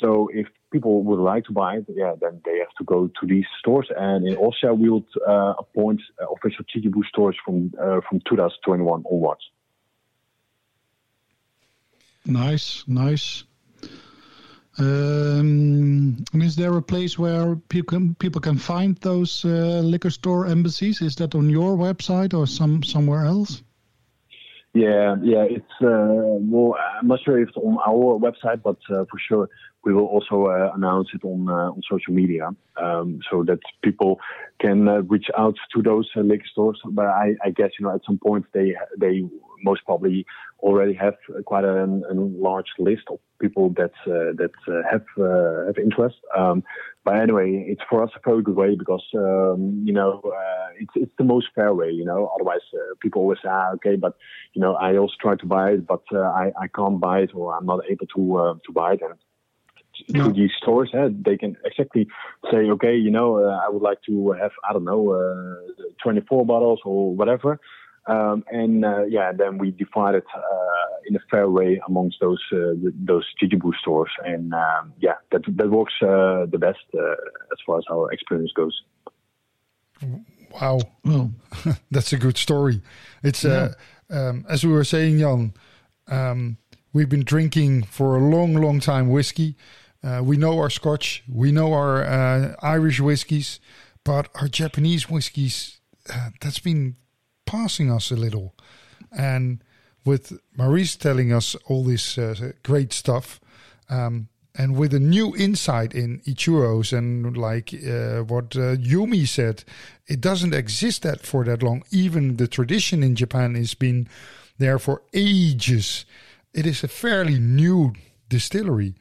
So if people would like to buy it, yeah, then they have to go to these stores. And in Austria, we will uh, appoint uh, official Chichibu stores from uh, from 2021 onwards. Nice, nice. Um, and is there a place where people can, people can find those uh, liquor store embassies? Is that on your website or some somewhere else? Yeah, yeah, it's uh, well, I'm not sure if it's on our website, but uh, for sure we will also uh, announce it on uh, on social media, um, so that people can uh, reach out to those uh, liquor stores. But I, I, guess you know at some point they they most probably already have quite a, a large list of people that that have have interest. Um, but anyway, it's for us a very good way because um, you know it's it's the most fair way. You know, otherwise people always say, ah, okay, but you know, I also try to buy it, but I I can't buy it or I'm not able to to buy it. And no. to these stores, eh, they can exactly say, okay, you know, uh, I would like to have I don't know, uh, 24 bottles or whatever. Um, and uh, yeah, then we divided uh, in a fair way amongst those uh, those Chichibu stores, and um, yeah, that that works uh, the best uh, as far as our experience goes. Wow, well, that's a good story. It's uh, yeah. um, as we were saying, Jan. Um, we've been drinking for a long, long time whiskey. We know our Scotch, we know our Irish whiskies, but our Japanese whiskies. that's been passing us a little. And with Maurice telling us all this uh, great stuff, um, and with a new insight in Ichiro's and like uh, what uh, Yumi said, it doesn't exist that for that long. Even the tradition in Japan has been there for ages. It is a fairly new distillery,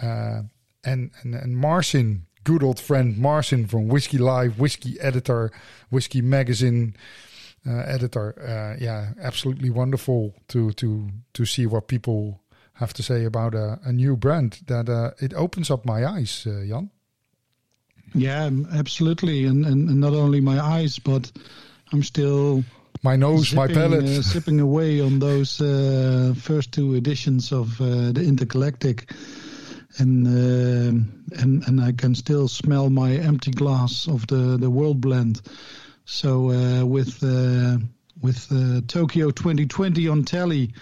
uh, and and and Marcin, good old friend Marcin from Whiskey Live, whiskey editor, whiskey magazine uh, editor. Uh, yeah, absolutely wonderful to to to see what people have to say about a, a new brand. That uh, it opens up my eyes, Jan. Yeah, absolutely, and, and, and not only my eyes, but I'm still my nose, sipping, my palate, uh, sipping away on those uh, first two editions of uh, the Intergalactic, and uh, and and I can still smell my empty glass of the the World Blend. So uh, with uh, with Tokyo 2020 on telly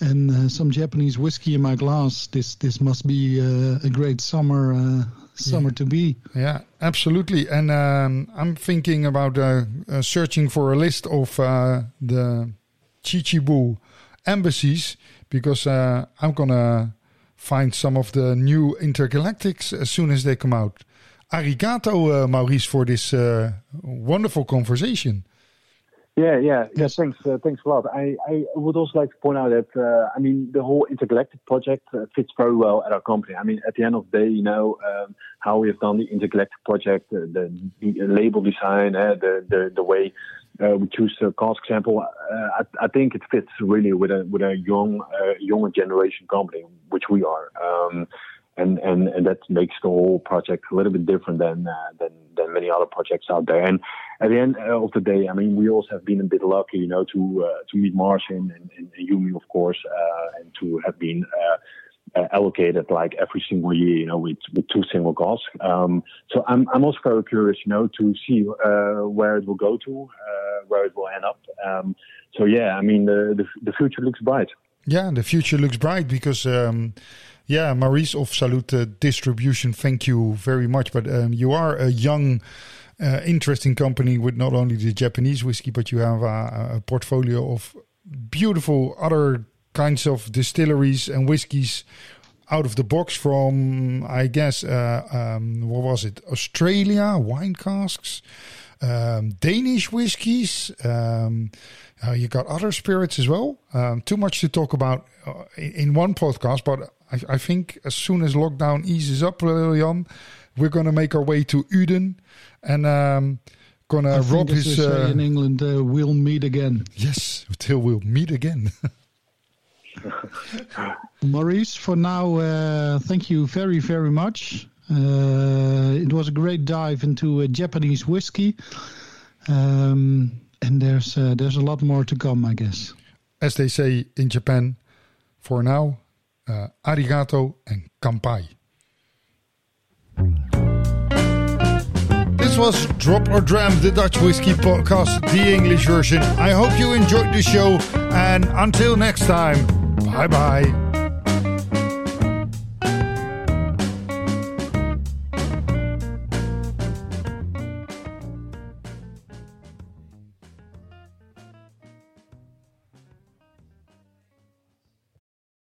and some Japanese whiskey in my glass, this this must be a great summer summer yeah. to be. Yeah, absolutely. And um, I'm thinking about uh, uh, searching for a list of uh, the Chichibu embassies because uh, I'm gonna find some of the new intergalactics as soon as they come out. Arigato, uh, Maurice, for this uh, wonderful conversation. Yeah, yeah, yeah. Thanks, uh, thanks a lot. I, I would also like to point out that uh, I mean the whole intergalactic project uh, fits very well at our company. I mean, at the end of the day, you know um, how we have done the intergalactic project, the, the label design, uh, the, the the way uh, we choose a cask sample. Uh, I, I, think it fits really with a with a young younger generation company, which we are. Um, and, and, and that makes the whole project a little bit different than than than many other projects out there. And at the end of the day, I mean, we also have been a bit lucky, you know, to uh, to meet Marcin and, and, and, Yumi, of course, uh, and to have been uh, uh, allocated like every single year, you know, with, with two single casks. Um, so I'm I'm also very curious, you know, to see uh, where it will go to, uh, where it will end up. Um, so yeah, I mean, the, the, the future looks bright. Yeah, the future looks bright because. Um, yeah, Maurice of Salute Distribution, thank you very much. But um, you are a young uh, interesting company with not only the Japanese whiskey, but you have a, a, portfolio of beautiful other kinds of distilleries and whiskies out of the box from, I guess, uh, um, what was it? Australia, wine casks, um, Danish whiskies. Um, uh, you got other spirits as well. Um, too much to talk about uh, in one podcast, but I, I, think as soon as lockdown eases up, Jan, we're going to make our way to Uden and um, gonna I rob his. Uh, in England, uh, we'll meet again. Yes, till we'll meet again. Maurice, for now, uh, thank you very, very much. Uh, it was a great dive into Japanese whiskey, um, and there's uh, there's a lot more to come, I guess. As they say in Japan, for now, uh, arigato and kampai. This was Drop or Dram, the Dutch Whiskey Podcast, the English version. I hope you enjoyed the show, and until next time, bye bye.